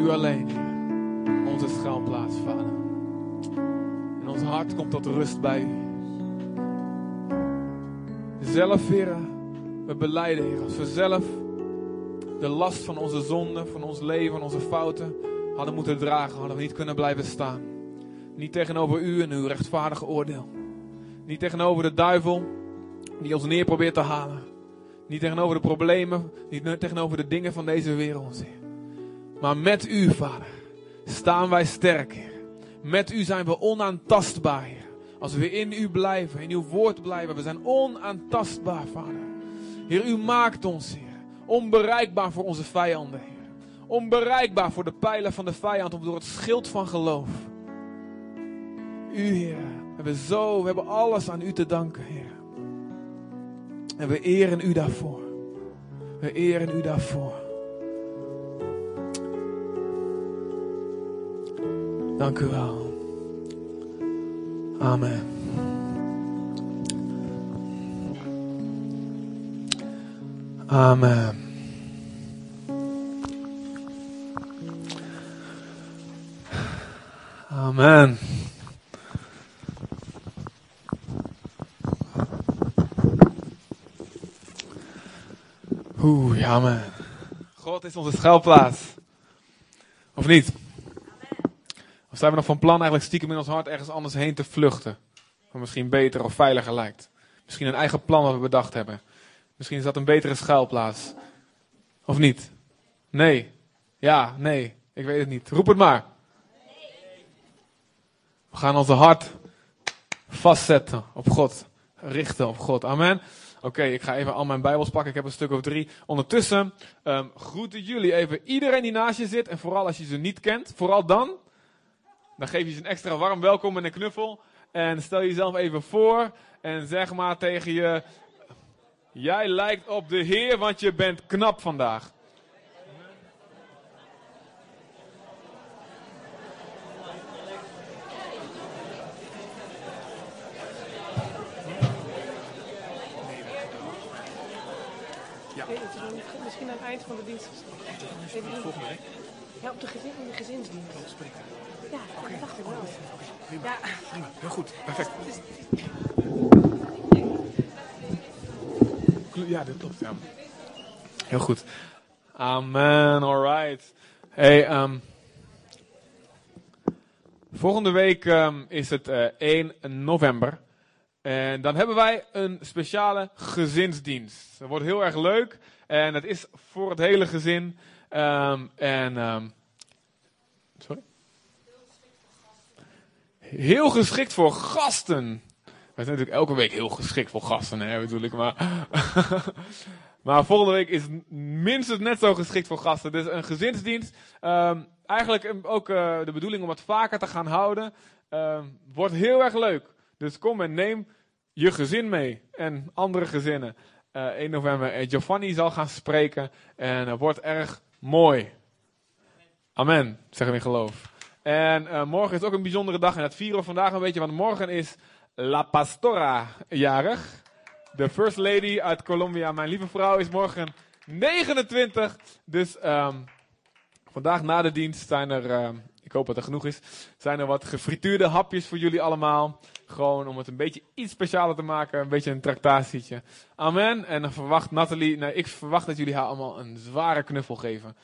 U alleen. Onze schuilplaats, Vader. En ons hart komt tot rust bij U. Zelf, we beleiden, Heer, als we zelf de last van onze zonde, van ons leven, van onze fouten hadden moeten dragen, hadden we niet kunnen blijven staan. Niet tegenover U en uw rechtvaardige oordeel. Niet tegenover de duivel die ons neer probeert te halen. Niet tegenover de problemen, niet tegenover de dingen van deze wereld, Heer. Maar met U, Vader, staan wij sterk. Met U zijn we onaantastbaar. Als we in U blijven, in Uw woord blijven, we zijn onaantastbaar, Vader. Heer, U maakt ons, Heer, onbereikbaar voor onze vijanden, Heer. Onbereikbaar voor de pijlen van de vijand, om door het schild van geloof. U, Heer, hebben zo, we hebben alles aan U te danken, Heer. En we eren U daarvoor. We eren U daarvoor. Dank u wel. Amen. Amen. Amen. Oeh, ja man. God is onze schuilplaats. Of niet? Of zijn we nog van plan eigenlijk stiekem in ons hart ergens anders heen te vluchten? Wat misschien beter of veiliger lijkt. Misschien een eigen plan wat we bedacht hebben. Misschien is dat een betere schuilplaats. Of niet? Nee. Ja, nee. Ik weet het niet. Roep het maar. We gaan onze hart vastzetten op God. Richten op God. Amen. Oké, ik ga even al mijn Bijbels pakken. Ik heb een stuk of drie. Ondertussen um, groeten jullie even iedereen die naast je zit. En vooral als je ze niet kent. Vooral dan. Dan geef je ze een extra warm welkom en een knuffel. En stel jezelf even voor. En zeg maar tegen je. Jij lijkt op de Heer, want je bent knap vandaag. misschien aan het eind van de dienst. Volgende week? Ja, op de, gezin, de gezinsdienst. Ja, Oké, dat prima. Ja. Prima, heel goed. Perfect. Ja, dat klopt, ja. Heel goed. Amen, alright. Hey, um, volgende week um, is het uh, 1 november. En dan hebben wij een speciale gezinsdienst. Dat wordt heel erg leuk. En het is voor het hele gezin. Um, en, sorry? Heel geschikt voor gasten. Wij zijn natuurlijk elke week heel geschikt voor gasten, hè, bedoel ik. Maar, maar volgende week is minstens net zo geschikt voor gasten. Dus een gezinsdienst. Um, eigenlijk ook uh, de bedoeling om het vaker te gaan houden. wordt heel erg leuk. Dus kom en neem je gezin mee. En andere gezinnen. Uh, 1 november. En Giovanni zal gaan spreken. En het wordt erg mooi. Amen, zeggen we in geloof. En uh, morgen is ook een bijzondere dag. En dat vieren we vandaag een beetje. Want morgen is La Pastora jarig. De First Lady uit Colombia. Mijn lieve vrouw is morgen 29. Dus um, vandaag na de dienst zijn er, uh, ik hoop dat er genoeg is, zijn er wat gefrituurde hapjes voor jullie allemaal. Gewoon om het een beetje iets specialer te maken. Een beetje een tractatietje. Amen. En dan verwacht Nathalie, nee, ik verwacht dat jullie haar allemaal een zware knuffel geven.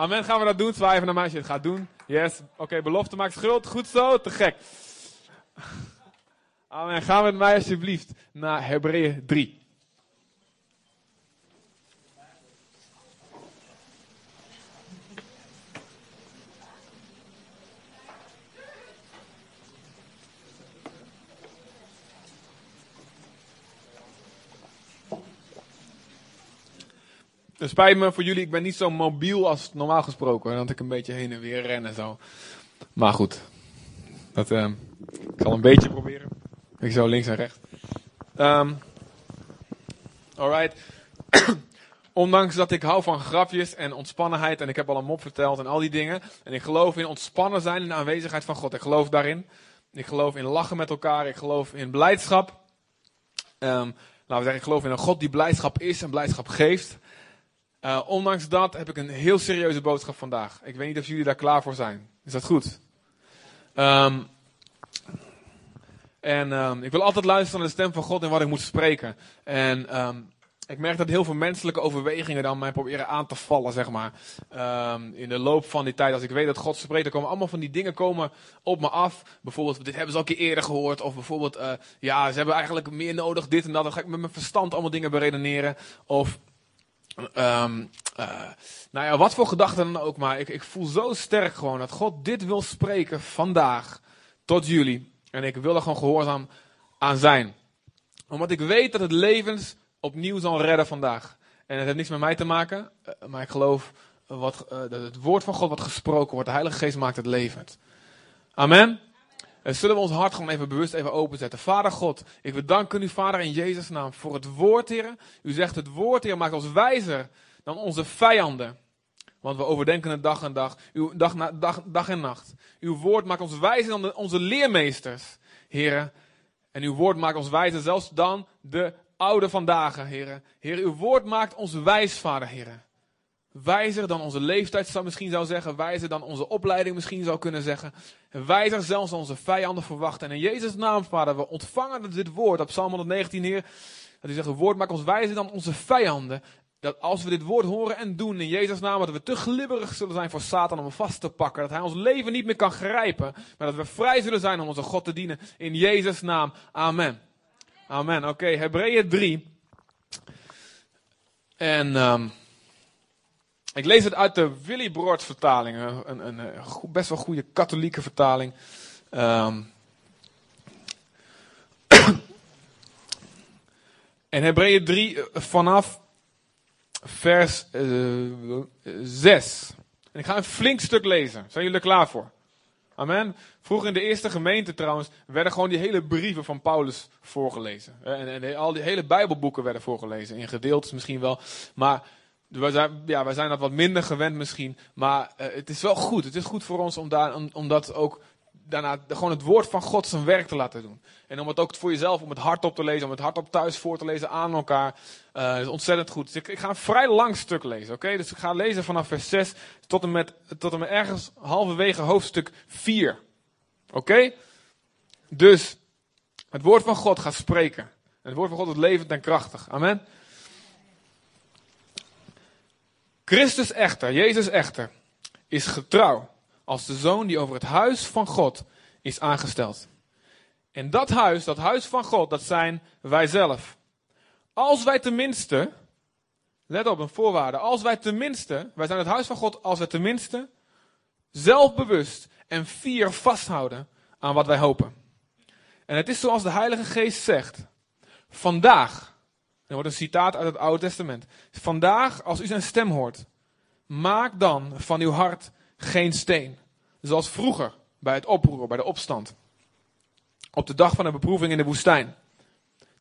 Amen. Gaan we dat doen? Zwaai even naar mij als je het gaat doen. Yes. Oké, belofte maakt schuld. Goed zo. Te gek. Amen. Gaan we met mij alsjeblieft naar Hebreeën 3. Het spijt me voor jullie, ik ben niet zo mobiel als normaal gesproken. Dat ik een beetje heen en weer ren en zo. Maar goed, dat, uh, ik zal een beetje proberen. Ik zo links en rechts. Um, alright. Ondanks dat ik hou van grapjes en ontspannenheid en ik heb al een mop verteld en al die dingen. En ik geloof in ontspannen zijn in de aanwezigheid van God. Ik geloof daarin. Ik geloof in lachen met elkaar. Ik geloof in blijdschap. Um, laten we zeggen, ik geloof in een God die blijdschap is en blijdschap geeft. Uh, ondanks dat heb ik een heel serieuze boodschap vandaag. Ik weet niet of jullie daar klaar voor zijn. Is dat goed? Um, en um, ik wil altijd luisteren naar de stem van God en wat ik moet spreken. En um, ik merk dat heel veel menselijke overwegingen dan mij proberen aan te vallen, zeg maar. In de loop van die tijd, als ik weet dat God spreekt, dan komen allemaal van die dingen komen op me af. Bijvoorbeeld, dit hebben ze al een keer eerder gehoord. Of bijvoorbeeld, uh, ja, ze hebben eigenlijk meer nodig, dit en dat. Dan ga ik met mijn verstand allemaal dingen beredeneren. Of, um, uh, nou ja, wat voor gedachten dan ook. Maar ik, ik voel zo sterk gewoon dat God dit wil spreken vandaag tot jullie. En ik wil er gewoon gehoorzaam aan zijn. Omdat ik weet dat het levens opnieuw zal redden vandaag. En het heeft niks met mij te maken, eh, maar ik geloof wat, uh, dat het woord van God wat gesproken wordt. De Heilige Geest maakt het levend. Amen. En zullen we ons hart gewoon even bewust even openzetten. Vader God, ik bedank u, Vader, in Jezus' naam voor het woord, Heer. U zegt het woord, Heer, maakt ons wijzer dan onze vijanden. Want we overdenken het dag en dag, uw, dag, na, dag, dag en nacht. Uw woord maakt ons wijzer dan onze leermeesters, Heer. En uw woord maakt ons wijzer zelfs dan de oude vandaag, heren. Heer, uw woord maakt ons wijs, vader, heren. Wijzer dan onze leeftijd zou misschien zou zeggen. Wijzer dan onze opleiding misschien zou kunnen zeggen. Wijzer zelfs dan onze vijanden verwachten. En in Jezus' naam, vader, we ontvangen dit woord op Psalm 119, Heer. Dat u zegt, woord maakt ons wijzer dan onze vijanden. Dat als we dit woord horen en doen in Jezus' naam, dat we te glibberig zullen zijn voor Satan om hem vast te pakken. Dat hij ons leven niet meer kan grijpen. Maar dat we vrij zullen zijn om onze God te dienen. In Jezus' naam. Amen. Amen. Oké, Hebreeën 3. En um, ik lees het uit de Willy Brood vertaling. Een, een, een, best wel goede katholieke vertaling. Um, en Hebreeën 3 eh, vanaf vers uh, eh, 6. En ik ga een flink stuk lezen. Zijn jullie er klaar voor? Amen. Vroeger in de eerste gemeente trouwens werden gewoon die hele brieven van Paulus voorgelezen. En, en al die hele Bijbelboeken werden voorgelezen. In gedeeltes misschien wel. Maar wij zijn, ja, wij zijn dat wat minder gewend misschien. Maar uh, het is wel goed. Het is goed voor ons om, daar, om, om dat ook daarna gewoon het woord van God zijn werk te laten doen. En om het ook voor jezelf, om het hardop te lezen, om het hardop thuis voor te lezen aan elkaar. Uh, is ontzettend goed. Dus ik, ga een vrij lang stuk lezen, oké? Dus ik ga lezen vanaf vers 6 tot en met, tot en met ergens halverwege hoofdstuk 4. Oké? Dus, het woord van God gaat spreken. En het woord van God is levend en krachtig. Amen. Christus echter, Jezus echter, is getrouw als de zoon die over het huis van God is aangesteld. En dat huis, dat huis van God, dat zijn wij zelf. Als wij tenminste, let op een voorwaarde, als wij tenminste, wij zijn het huis van God, als wij tenminste zelfbewust en fier vasthouden aan wat wij hopen. En het is zoals de Heilige Geest zegt, vandaag, er wordt een citaat uit het Oude Testament, vandaag als u zijn stem hoort, maak dan van uw hart geen steen. Zoals vroeger bij het oproer, bij de opstand. Op de dag van de beproeving in de woestijn.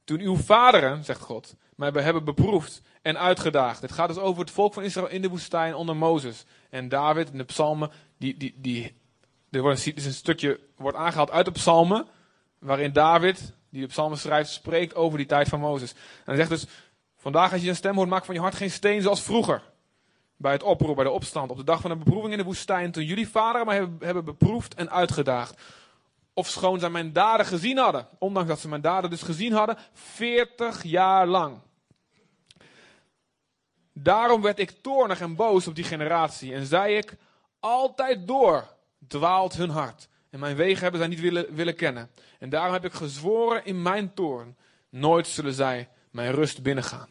Toen uw vaderen, zegt God, mij hebben beproefd en uitgedaagd. Het gaat dus over het volk van Israël in de woestijn onder Mozes. En David in de psalmen, die, die, die, er wordt een, een stukje wordt aangehaald uit de psalmen, waarin David, die de psalmen schrijft, spreekt over die tijd van Mozes. En hij zegt dus, vandaag als je een stem hoort, maak van je hart geen steen zoals vroeger bij het oproer, bij de opstand, op de dag van de beproeving in de woestijn, toen jullie vaderen mij hebben, hebben beproefd en uitgedaagd. Of schoon zij mijn daden gezien hadden, ondanks dat ze mijn daden dus gezien hadden, 40 jaar lang. Daarom werd ik toornig en boos op die generatie en zei ik, altijd door dwaalt hun hart. En mijn wegen hebben zij niet willen, willen kennen. En daarom heb ik gezworen in mijn toorn, nooit zullen zij mijn rust binnengaan.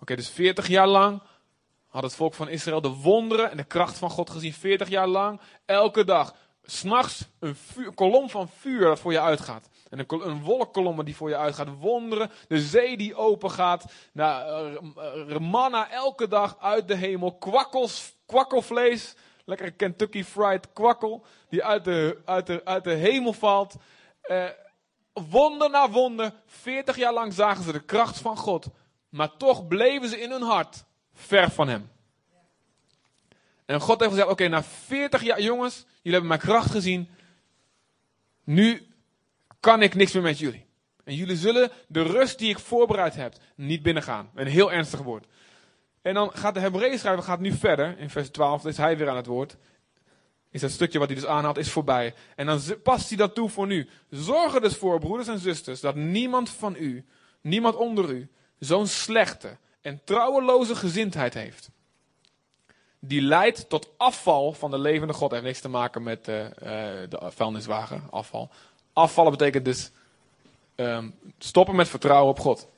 Oké, dus 40 jaar lang had het volk van Israël de wonderen en de kracht van God gezien. 40 jaar lang, elke dag. S'nachts een, een kolom van vuur dat voor je uitgaat. En een, wolkkolom die voor je uitgaat. Wonderen, de zee die open gaat. Nou, manna elke dag uit de hemel. Kwakkels, kwakkelvlees. Lekkere Kentucky Fried kwakkel. Die uit de, uit de, uit de hemel valt. Uh, wonder na wonder. 40 jaar lang zagen ze de kracht van God. Maar toch bleven ze in hun hart ver van hem. En God heeft gezegd, oké, na 40 jaar, jongens, jullie hebben mijn kracht gezien. Nu kan ik niks meer met jullie. En jullie zullen de rust die ik voorbereid heb, niet binnengaan. Een heel ernstig woord. En dan gaat de Hebreeën schrijver gaat nu verder. In vers 12 is hij weer aan het woord. Is dat stukje wat hij dus aanhaalt, is voorbij. En dan past hij dat toe voor nu. Zorg er dus voor, broeders en zusters, dat niemand van u, niemand onder u, zo'n slechte en trouweloze gezindheid heeft. Die leidt tot afval van de levende God. heeft niks te maken met eh, eh, de vuilniswagen, afval. Afvallen betekent dus ehm, stoppen met vertrouwen op God.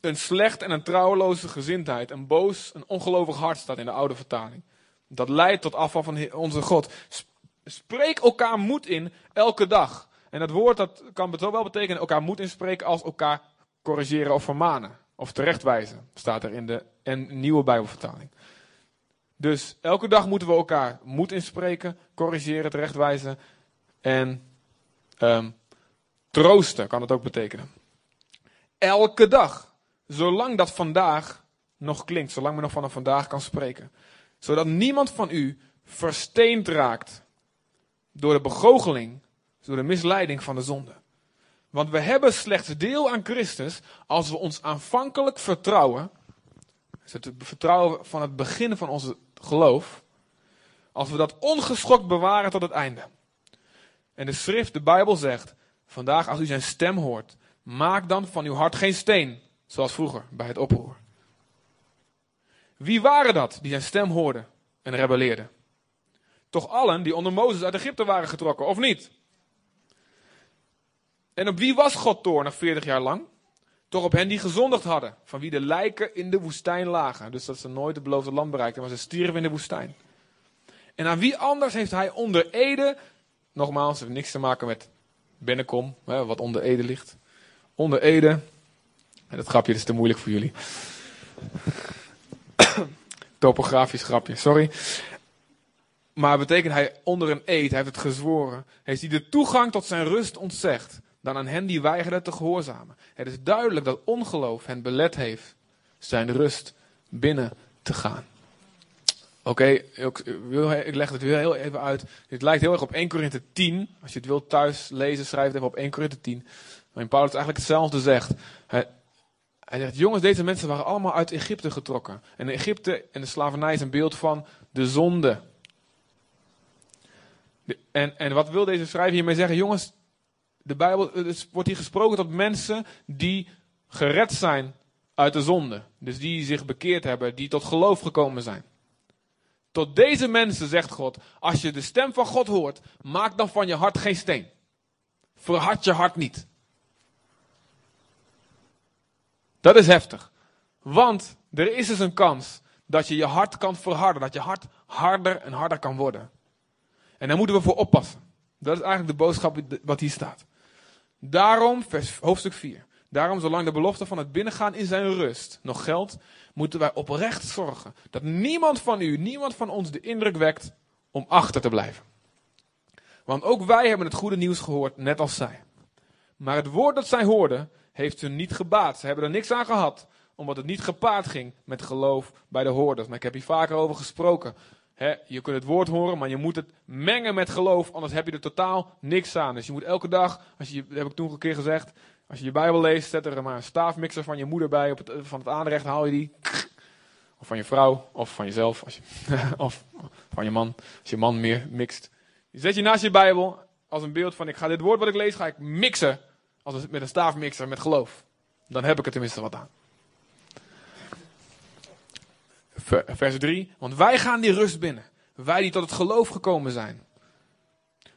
Een slecht en een trouweloze gezindheid, een boos, een ongelovig hart staat in de oude vertaling. Dat leidt tot afval van onze God. Sp- Spreek elkaar moed in elke dag. En dat woord dat kan zowel betekenen elkaar moed inspreken als elkaar corrigeren of vermanen. Of terechtwijzen, staat er in de en nieuwe Bijbelvertaling. Dus elke dag moeten we elkaar moed inspreken, corrigeren, terechtwijzen en ehm, troosten kan het ook betekenen. Elke dag, zolang dat vandaag nog klinkt, zolang men nog van een vandaag kan spreken. Zodat niemand van u versteend raakt door de begoocheling, door de misleiding van de zonde. Want we hebben slechts deel aan Christus als we ons aanvankelijk vertrouwen, dus het vertrouwen van het begin van onze geloof, als we dat ongeschokt bewaren tot het einde. En de schrift, de Bijbel zegt, vandaag als u zijn stem hoort, maak dan van uw hart geen steen, zoals vroeger bij het oproer. Wie waren dat die zijn stem hoorden en rebelleerden? Toch allen die onder Mozes uit Egypte waren getrokken, of niet? En op wie was God toornig 40 jaar lang? Toch op hen die gezondigd hadden, van wie de lijken in de woestijn lagen. Dus dat ze nooit het beloofde land bereikten, maar ze stierven in de woestijn. En aan wie anders heeft hij onder Ede, nogmaals, heeft niks te maken met binnenkom, wat onder Ede ligt. Onder Ede, dat grapje is te moeilijk voor jullie. Topografisch grapje, sorry. Maar betekent hij onder een eed, hij heeft het gezworen, heeft hij de toegang tot zijn rust ontzegd dan aan hen die weigerden te gehoorzamen. Het is duidelijk dat ongeloof hen belet heeft zijn rust binnen te gaan. Oké, ik, leg het weer heel even uit. Dit lijkt heel erg op 1 Korinthe 10. Als je het wilt thuis lezen, schrijf het even op 1 Korinthe 10. Waarin Paulus eigenlijk hetzelfde zegt. Hij, zegt, jongens, deze mensen waren allemaal uit Egypte getrokken. En Egypte en de slavernij is een beeld van de zonde. De- en, en wat wil deze schrijver hiermee zeggen? Jongens, de Bijbel, het is- wordt hier gesproken tot mensen die gered zijn uit de zonde. Dus die zich bekeerd hebben, die tot geloof gekomen zijn. Tot deze mensen zegt God, als je de stem van God hoort, maak dan van je hart geen steen. Verhard je hart niet. Dat is heftig. Want er is dus een kans dat je je hart kan verharden. Dat je hart harder en harder kan worden. En daar moeten we voor oppassen. Dat is eigenlijk de boodschap wat hier staat. Daarom, vers, hoofdstuk 4. Daarom, zolang de belofte van het binnengaan in zijn rust nog geldt, moeten wij oprecht zorgen dat niemand van u, niemand van ons de indruk wekt om achter te blijven. Want ook wij hebben het goede nieuws gehoord, net als zij. Maar het woord dat zij hoorden, heeft hun niet gebaat. Ze hebben er niks aan gehad, omdat het niet gepaard ging met geloof bij de hoorders. Maar ik heb hier vaker over gesproken. Je kunt het woord horen, maar je moet het mengen met geloof, anders heb je er totaal niks aan. Dus je moet elke dag, als je, dat heb ik toen een keer gezegd, als je je Bijbel leest, zet er maar een staafmixer van je moeder bij, op het, van het aanrecht haal je die. Of van je vrouw, of van jezelf, als je, of van je man, als je man meer mixt. Je zet je naast je Bijbel als een beeld van, ik ga dit woord wat ik lees, ga ik mixen. Als een- met een staafmixer, met geloof. Dan heb ik er tenminste wat aan. Ver- Vers 3. Want wij gaan die rust binnen. Wij die tot het geloof gekomen zijn.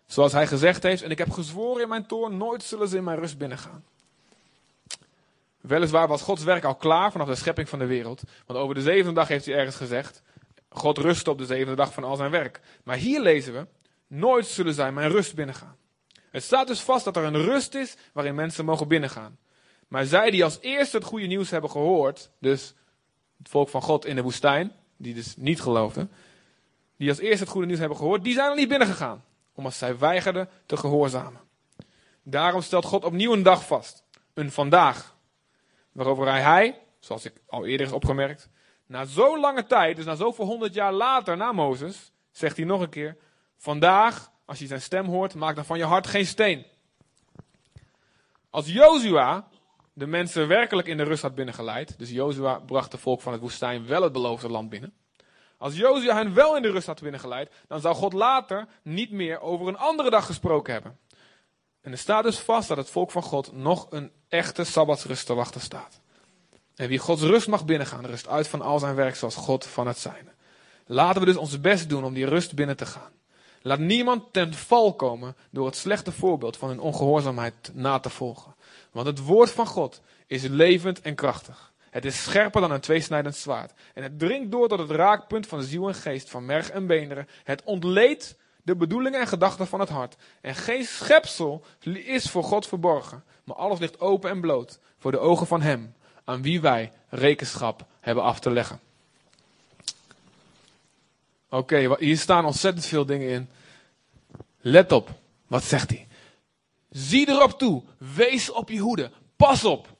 Zoals hij gezegd heeft, en ik heb gezworen in mijn toorn, nooit zullen ze in mijn rust binnengaan. Weliswaar was Gods werk al klaar vanaf de schepping van de wereld. Want over de zevende dag heeft hij ergens gezegd, God rustte op de zevende dag van al zijn werk. Maar hier lezen we, nooit zullen zij mijn rust binnengaan. Het staat dus vast dat er een rust is waarin mensen mogen binnengaan. Maar zij die als eerste het goede nieuws hebben gehoord, dus het volk van God in de woestijn, die dus niet geloofden, die als eerste het goede nieuws hebben gehoord, die zijn er niet binnengegaan, omdat zij weigerden te gehoorzamen. Daarom stelt God opnieuw een dag vast, een vandaag, waarover hij, hij zoals ik al eerder heb opgemerkt, na zo'n lange tijd, dus na zoveel honderd jaar later na Mozes, zegt hij nog een keer, vandaag, als je zijn stem hoort, maak dan van je hart geen steen. Als Jozua de mensen werkelijk in de rust had binnengeleid, dus Jozua bracht de volk van het woestijn wel het beloofde land binnen. Als Jozua hen wel in de rust had binnengeleid, dan zou God later niet meer over een andere dag gesproken hebben. En er staat dus vast dat het volk van God nog een echte sabbatsrust te wachten staat. En wie Gods rust mag binnengaan, rust uit van al zijn werk zoals God van het zijne. Laten we dus ons best doen om die rust binnen te gaan. Laat niemand ten val komen door het slechte voorbeeld van hun ongehoorzaamheid na te volgen. Want het woord van God is levend en krachtig. Het is scherper dan een tweesnijdend zwaard. En het dringt door tot het raakpunt van ziel en geest, van merg en beenderen. Het ontleedt de bedoelingen en gedachten van het hart. En geen schepsel is voor God verborgen. Maar alles ligt open en bloot voor de ogen van Hem, aan wie wij rekenschap hebben af te leggen. Oké, hier staan ontzettend veel dingen in. Let op, wat zegt hij? Zie erop toe, wees op je hoede, pas op.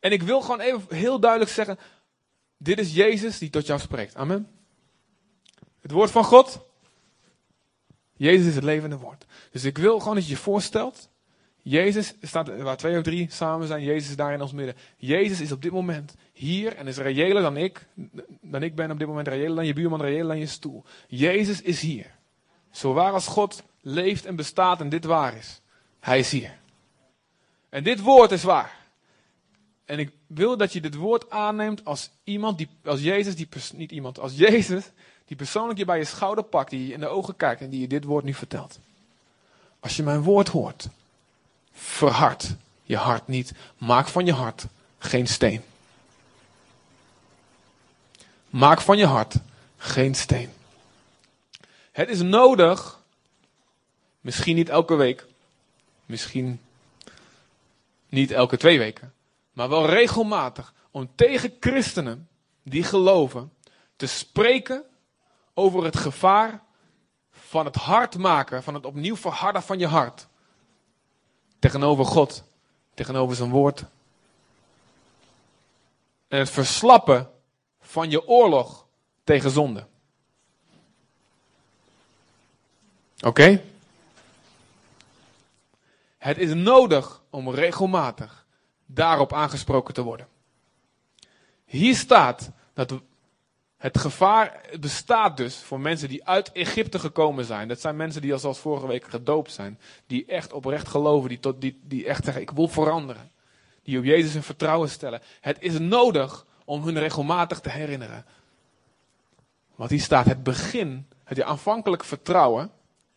En ik wil gewoon even heel duidelijk zeggen, dit is Jezus die tot jou spreekt. Amen. Het woord van God. Jezus is het levende woord. Dus ik wil gewoon dat je je voorstelt. Jezus staat waar twee of drie samen zijn. Jezus is daar in ons midden. Jezus is op dit moment hier en is reëler dan ik. Dan ik ben op dit moment reëler dan je buurman, reëler dan je stoel. Jezus is hier. Zo waar als God leeft en bestaat en dit waar is. Hij is hier. En dit woord is waar. En ik wil dat je dit woord aanneemt als iemand die, als Jezus, die, niet iemand, als Jezus, die persoonlijk je bij je schouder pakt, die je in de ogen kijkt en die je dit woord nu vertelt. Als je mijn woord hoort, verhard je hart niet. Maak van je hart geen steen. Maak van je hart geen steen. Het is nodig, misschien niet elke week, misschien niet elke twee weken, maar wel regelmatig, om tegen christenen die geloven te spreken over het gevaar van het hart maken, van het opnieuw verharden van je hart. Tegenover God, tegenover zijn woord. En het verslappen van je oorlog tegen zonde. Oké? Het is nodig om regelmatig daarop aangesproken te worden. Hier staat dat het gevaar bestaat dus voor mensen die uit Egypte gekomen zijn. Dat zijn mensen die al zoals vorige week gedoopt zijn. Die echt oprecht geloven, die, tot, die, die echt zeggen ik wil veranderen. Die op Jezus hun vertrouwen stellen. Het is nodig om hun regelmatig te herinneren. Want hier staat het begin, het aanvankelijk vertrouwen.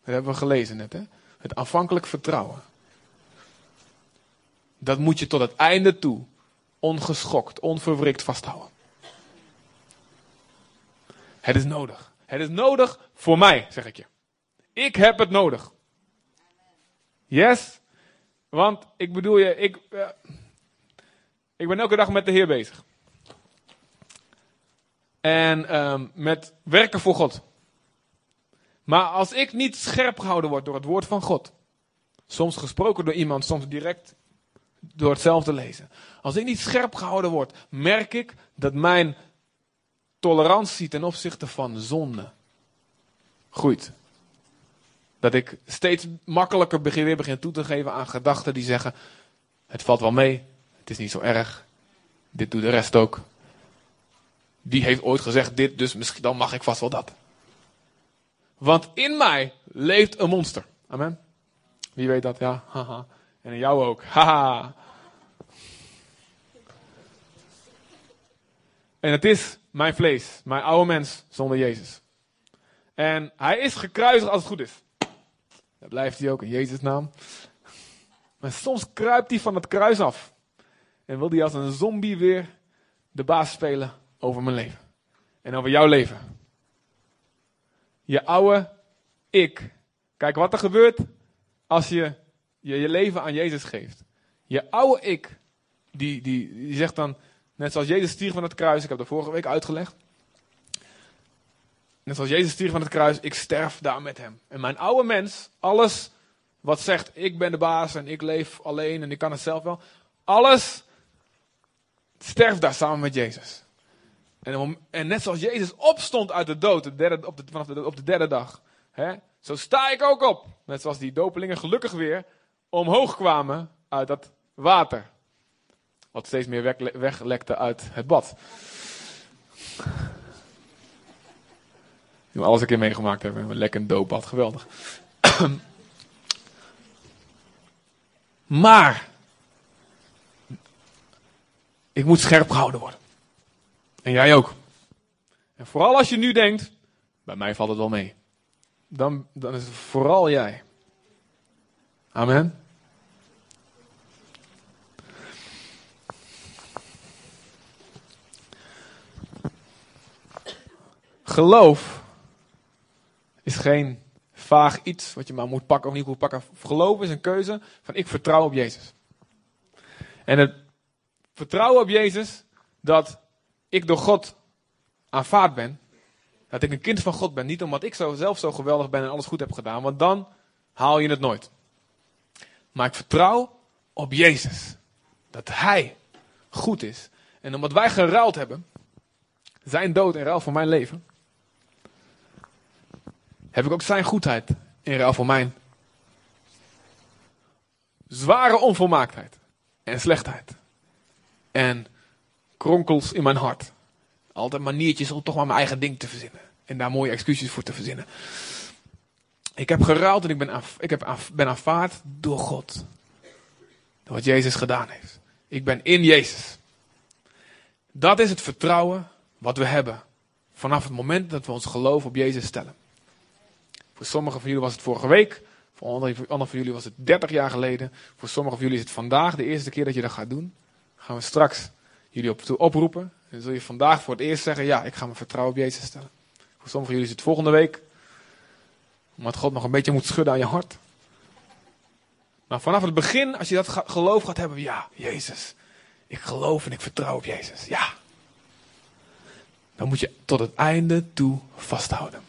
Dat hebben we gelezen net hè. Het aanvankelijk vertrouwen. Dat moet je tot het einde toe ongeschokt, onverwrikt vasthouden. Het is nodig. Het is nodig voor mij, zeg ik je. Ik heb het nodig. Yes? Want ik bedoel je, ik, uh, ik ben elke dag met de Heer bezig. En um, met werken voor God. Maar als ik niet scherp gehouden word door het woord van God, soms gesproken door iemand, soms direct door hetzelfde lezen. Als ik niet scherp gehouden word, merk ik dat mijn tolerantie ten opzichte van zonde groeit. Dat ik steeds makkelijker begin, weer begin toe te geven aan gedachten die zeggen: Het valt wel mee, het is niet zo erg, dit doet de rest ook. Die heeft ooit gezegd dit, dus misschien dan mag ik vast wel dat. Want in mij leeft een monster. Amen. Wie weet dat? Ja, haha. En in jou ook. Haha. En het is mijn vlees, mijn oude mens zonder Jezus. En hij is gekruisigd als het goed is. Dat blijft hij ook in Jezus' naam. Maar soms kruipt hij van het kruis af. En wil hij als een zombie weer de baas spelen over mijn leven. En over jouw leven. Je oude ik. Kijk wat er gebeurt als je je, je leven aan Jezus geeft. Je oude ik, die, die, die zegt dan, net zoals Jezus stierf van het kruis, ik heb dat vorige week uitgelegd. Net zoals Jezus stierf van het kruis, ik sterf daar met hem. En mijn oude mens, alles wat zegt, ik ben de baas en ik leef alleen en ik kan het zelf wel. Alles sterft daar samen met Jezus. En, en net zoals Jezus opstond uit de dood de derde, op, de, vanaf de, op de derde dag. Hè, zo sta ik ook op. Net zoals die dopelingen gelukkig weer omhoog kwamen uit dat water. Wat steeds meer weg- weglekte uit het bad. Je moet alles een keer meegemaakt hebben. Een lekker doopbad, geweldig. maar, ik moet scherp gehouden worden. En jij ook. En vooral als je nu denkt, bij mij valt het wel mee. Dan, dan is het vooral jij. Amen. Geloof is geen vaag iets wat je maar moet pakken of niet moet pakken. Geloof is een keuze van ik vertrouw op Jezus. En het vertrouwen op Jezus dat ik door God aanvaard ben. Dat ik een kind van God ben. Niet omdat ik zelf zo geweldig ben en alles goed heb gedaan. Want dan haal je het nooit. Maar ik vertrouw op Jezus. Dat Hij goed is. En omdat wij geruild hebben. Zijn dood in ruil voor mijn leven. Heb ik ook zijn goedheid in ruil voor mijn zware onvolmaaktheid. En slechtheid. En kronkels in mijn hart. Altijd maniertjes om toch maar mijn eigen ding te verzinnen. En daar mooie excuses voor te verzinnen. Ik heb geruild en ik ben, aanv- ik heb ben aanvaard door God. Door wat Jezus gedaan heeft. Ik ben in Jezus. Dat is het vertrouwen wat we hebben. Vanaf het moment dat we ons geloof op Jezus stellen. Voor sommigen van jullie was het vorige week. Voor anderen van jullie was het 30 jaar geleden. Voor sommigen van jullie is het vandaag de eerste keer dat je dat gaat doen. Gaan we straks jullie op toe oproepen. En zul je vandaag voor het eerst zeggen: Ja, ik ga mijn vertrouwen op Jezus stellen. Voor sommigen van jullie is het volgende week. Omdat God nog een beetje moet schudden aan je hart. Maar vanaf het begin, als je dat geloof gaat hebben: Ja, Jezus. Ik geloof en ik vertrouw op Jezus. Ja. Dan moet je tot het einde toe vasthouden.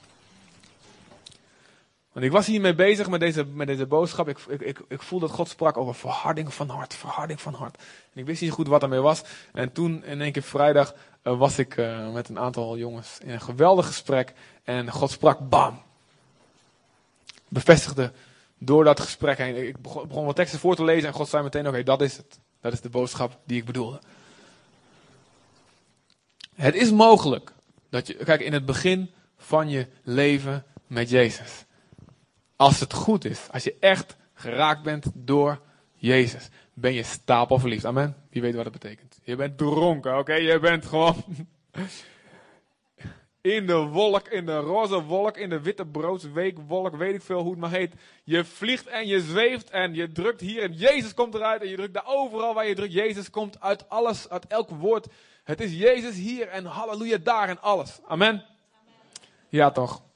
Want ik was hiermee bezig met deze, met deze boodschap. Ik, ik, ik, ik voel dat God sprak over verharding van hart. Verharding van hart. En ik wist niet goed wat ermee was. En toen in één keer vrijdag eh, was ik eh, met een aantal jongens in een geweldig gesprek. En God sprak bam. Bevestigde door dat gesprek heen. Ik begon, begon wat teksten voor te lezen en God zei meteen: Oké, dat is het. Dat is de boodschap die ik bedoelde. Het is mogelijk dat je, kijk, in het begin van je leven met Jezus. Als het goed is, als je echt geraakt bent door Jezus, ben je stapelverliefd. Amen. Wie weet wat dat betekent. Je bent dronken, oké? Je bent gewoon in de wolk, in de roze wolk, in de witte broodsweekwolk, weet ik veel hoe het maar heet. Je vliegt en je zweeft en je drukt hier en Jezus komt eruit en je drukt daar overal waar je drukt. Jezus komt uit alles, uit elk woord. Het is Jezus hier en halleluja daar en alles. Amen. Ja toch.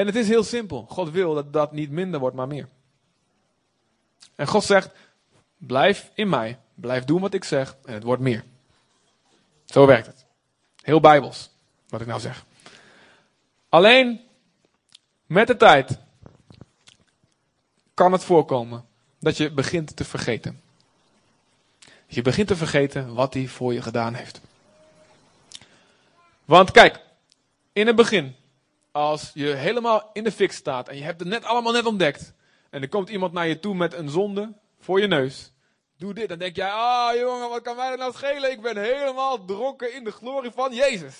En het is heel simpel. God wil dat dat niet minder wordt, maar meer. En God zegt, blijf in mij, blijf doen wat ik zeg en het wordt meer. Zo werkt het. Heel bijbels, wat ik nou zeg. Alleen, met de tijd kan het voorkomen dat je begint te vergeten. Je begint te vergeten wat hij voor je gedaan heeft. Want kijk, in het begin, als je helemaal in de fik staat en je hebt het net allemaal net ontdekt. En er komt iemand naar je toe met een zonde voor je neus. Doe dit, dan denk jij, ah jongen, wat kan mij dat nou schelen? Ik ben helemaal dronken in de glorie van Jezus.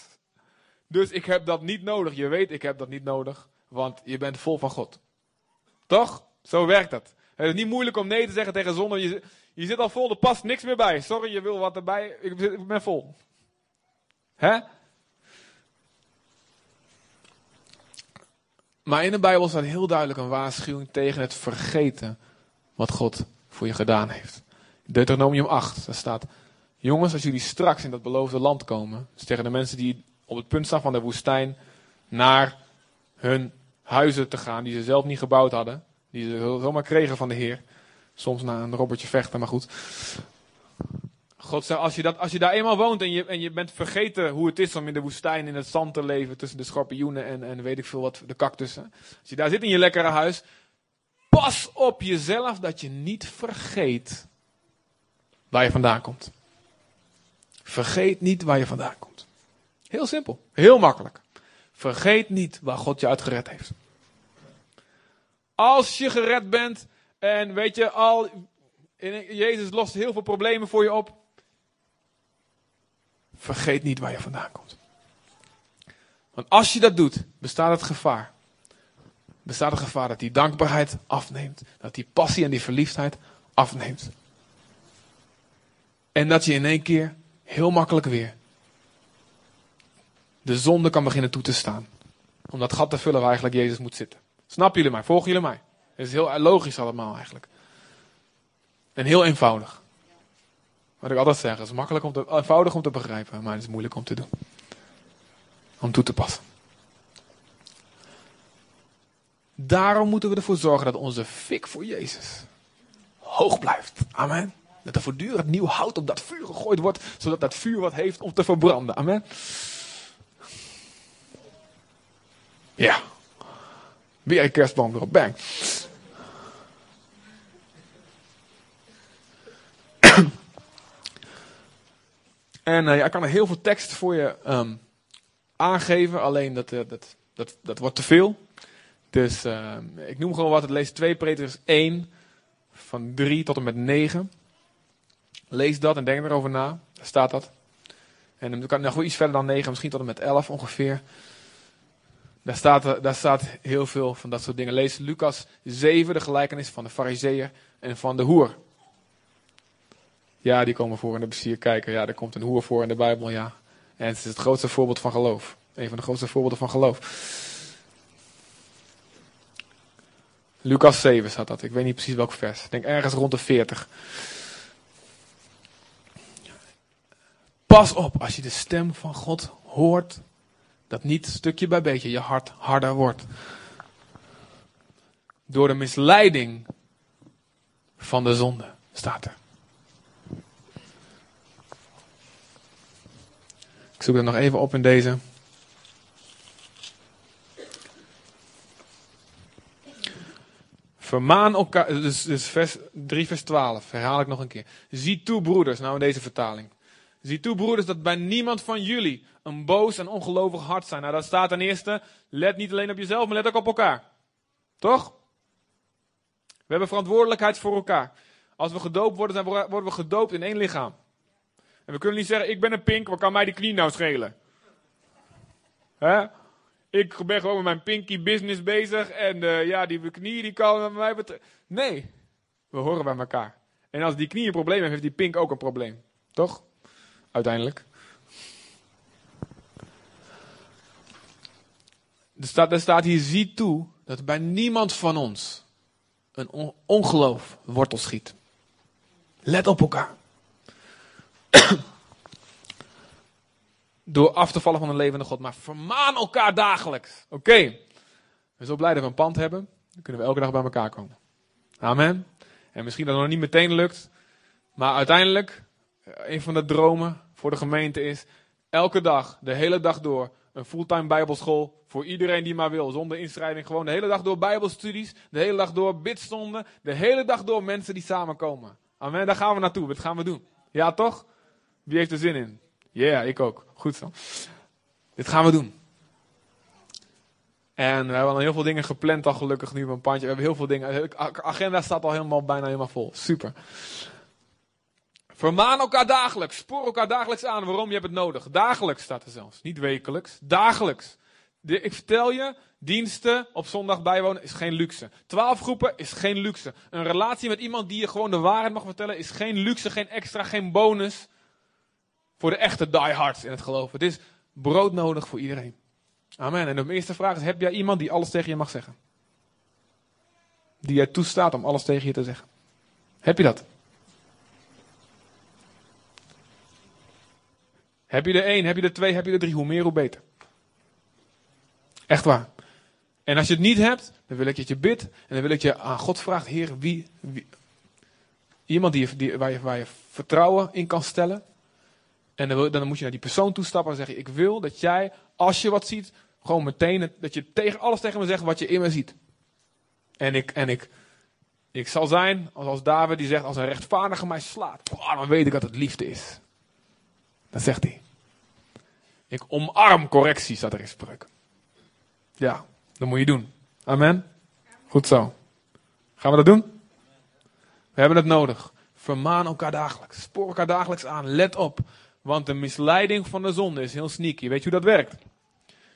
Dus ik heb dat niet nodig. Je weet, ik heb dat niet nodig, want je bent vol van God. Toch? Zo werkt dat. Het is niet moeilijk om nee te zeggen tegen zonde. Je, je zit al vol, er past niks meer bij. Sorry, je wil wat erbij. Ik, ik ben vol. Hè? Maar in de Bijbel staat heel duidelijk een waarschuwing tegen het vergeten wat God voor je gedaan heeft. Deuteronomium 8, daar staat: Jongens, als jullie straks in dat beloofde land komen, dus tegen de mensen die op het punt staan van de woestijn naar hun huizen te gaan, die ze zelf niet gebouwd hadden, die ze zomaar kregen van de Heer. Soms na een robbertje vechten, maar goed. God zegt, als je, dat, als je daar eenmaal woont en je, en je bent vergeten hoe het is om in de woestijn in het zand te leven tussen de schorpioenen en, en weet ik veel wat, de cactussen. Als je daar zit in je lekkere huis, pas op jezelf dat je niet vergeet waar je vandaan komt. Vergeet niet waar je vandaan komt. Heel simpel, heel makkelijk. Vergeet niet waar God je uit gered heeft. Als je gered bent En weet je, al, Jezus lost heel veel problemen voor je op. Vergeet niet waar je vandaan komt. Want als je dat doet, bestaat het gevaar. Bestaat het gevaar dat die dankbaarheid afneemt. Dat die passie en die verliefdheid afneemt. En dat je in één keer heel makkelijk weer de zonde kan beginnen toe te staan. Om dat gat te vullen waar eigenlijk Jezus moet zitten. Snappen jullie mij? Volgen jullie mij? Het is heel logisch allemaal eigenlijk. En heel eenvoudig. Wat ik altijd zeg, is makkelijk om te, eenvoudig om te begrijpen, maar het is moeilijk om te doen. Om toe te passen. Daarom moeten we ervoor zorgen dat onze fik voor Jezus hoog blijft. Amen. Dat er voortdurend nieuw hout op dat vuur gegooid wordt, zodat dat vuur wat heeft om te verbranden. Amen. Ja. Weer een kerstboom erop. Bang. En eh, ja, ik kan er heel veel tekst voor je ehm, aangeven, alleen dat, eh, dat, dat, dat wordt te veel. Dus ehm, ik noem gewoon wat. Lees 2 Petrus 1, van 3 tot en met 9. Lees dat en denk erover na. Daar staat dat. En dan kan ik nog wel iets verder dan 9, misschien tot en met 11 ongeveer. Daar staat, daar staat heel veel van dat soort dingen. Lees Lucas 7, de gelijkenis van de fariseer en van de hoer. Ja, die komen voor in de bestuur kijken. Ja, er komt een hoer voor in de Bijbel, ja. En het is het grootste voorbeeld van geloof. Een van de grootste voorbeelden van geloof. Lucas 7 staat dat. Ik weet niet precies welk vers. Ik denk ergens rond de 40. Pas op als je de stem van God hoort. Dat niet stukje bij beetje je hart harder wordt. Door de misleiding van de zonde, staat er. Ik zoek het nog even op in deze. Vermaan elkaar, dus, dus vers 3 vers 12, herhaal ik nog een keer. Zie toe broeders, nou in deze vertaling. Zie toe broeders dat bij niemand van jullie een boos en ongelovig hart zijn. Nou dat staat ten eerste, let niet alleen op jezelf, maar let ook op elkaar. Toch? We hebben verantwoordelijkheid voor elkaar. Als we gedoopt worden, dan worden we gedoopt in één lichaam. En we kunnen niet zeggen, ik ben een pink, wat kan mij die knie nou schelen? Hè? Ik ben gewoon met mijn pinky business bezig en uh, ja, die knie die kan met mij betrekken. Nee, we horen bij elkaar. En als die knie een probleem heeft, heeft die pink ook een probleem. Toch? Uiteindelijk. Er staat, er staat hier, zie toe dat bij niemand van ons een on ongeloof wortel schiet. Let op elkaar. Door af te vallen van een levende God. Maar vermaan elkaar dagelijks. Oké. We zijn zo blij dat we een pand hebben. Dan kunnen we elke dag bij elkaar komen. Amen. En misschien dat het nog niet meteen lukt. Maar uiteindelijk, een van de dromen voor de gemeente is. Elke dag, de hele dag door. Een fulltime bijbelschool. Voor iedereen die maar wil. Zonder inschrijving. Gewoon de hele dag door bijbelstudies. De hele dag door bidstonden. De hele dag door mensen die samenkomen. Amen. Daar gaan we naartoe. Dat gaan we doen. Ja toch? Wie heeft er zin in? Ja, yeah, ik ook. Goed zo. Dit gaan we doen. En we hebben al heel veel dingen gepland al gelukkig nu op een pandje. We hebben heel veel dingen. De agenda staat al helemaal bijna helemaal vol. Super. Vermaan elkaar dagelijks. Spoor elkaar dagelijks aan. Waarom? Je hebt het nodig. Dagelijks staat er zelfs. Niet wekelijks. Dagelijks. Ik vertel je, diensten op zondag bijwonen is geen luxe. Twaalf groepen is geen luxe. Een relatie met iemand die je gewoon de waarheid mag vertellen is geen luxe, geen extra, geen bonus. Voor de echte diehards in het geloof. Het is broodnodig voor iedereen. Amen. En de eerste vraag is, heb jij iemand die alles tegen je mag zeggen? Die jij toestaat om alles tegen je te zeggen? Heb je dat? Heb je er één, heb je er twee, heb je er drie? Hoe meer, hoe beter. Echt waar. En als je het niet hebt, dan wil ik dat je bidt. En dan wil ik je aan God vraagt, Heer, wie, wie iemand die, die, waar, je, waar je vertrouwen in kan stellen. En dan, dan moet je naar die persoon toestappen en zeggen, ik wil dat jij, als je wat ziet, gewoon meteen, dat je tegen alles tegen me zegt wat je in me ziet. En ik, en ik, ik zal zijn als, als David die zegt, als een rechtvaardige mij slaat, dan weet ik dat het liefde is. Dat zegt hij. Ik omarm correctie, staat er in spreuk. Ja, dat moet je doen. Amen. Goed zo. Gaan we dat doen? We hebben het nodig. Vermaan elkaar dagelijks. Spoor elkaar dagelijks aan. Let op. Want de misleiding van de zonde is heel sneaky. Weet je hoe dat werkt?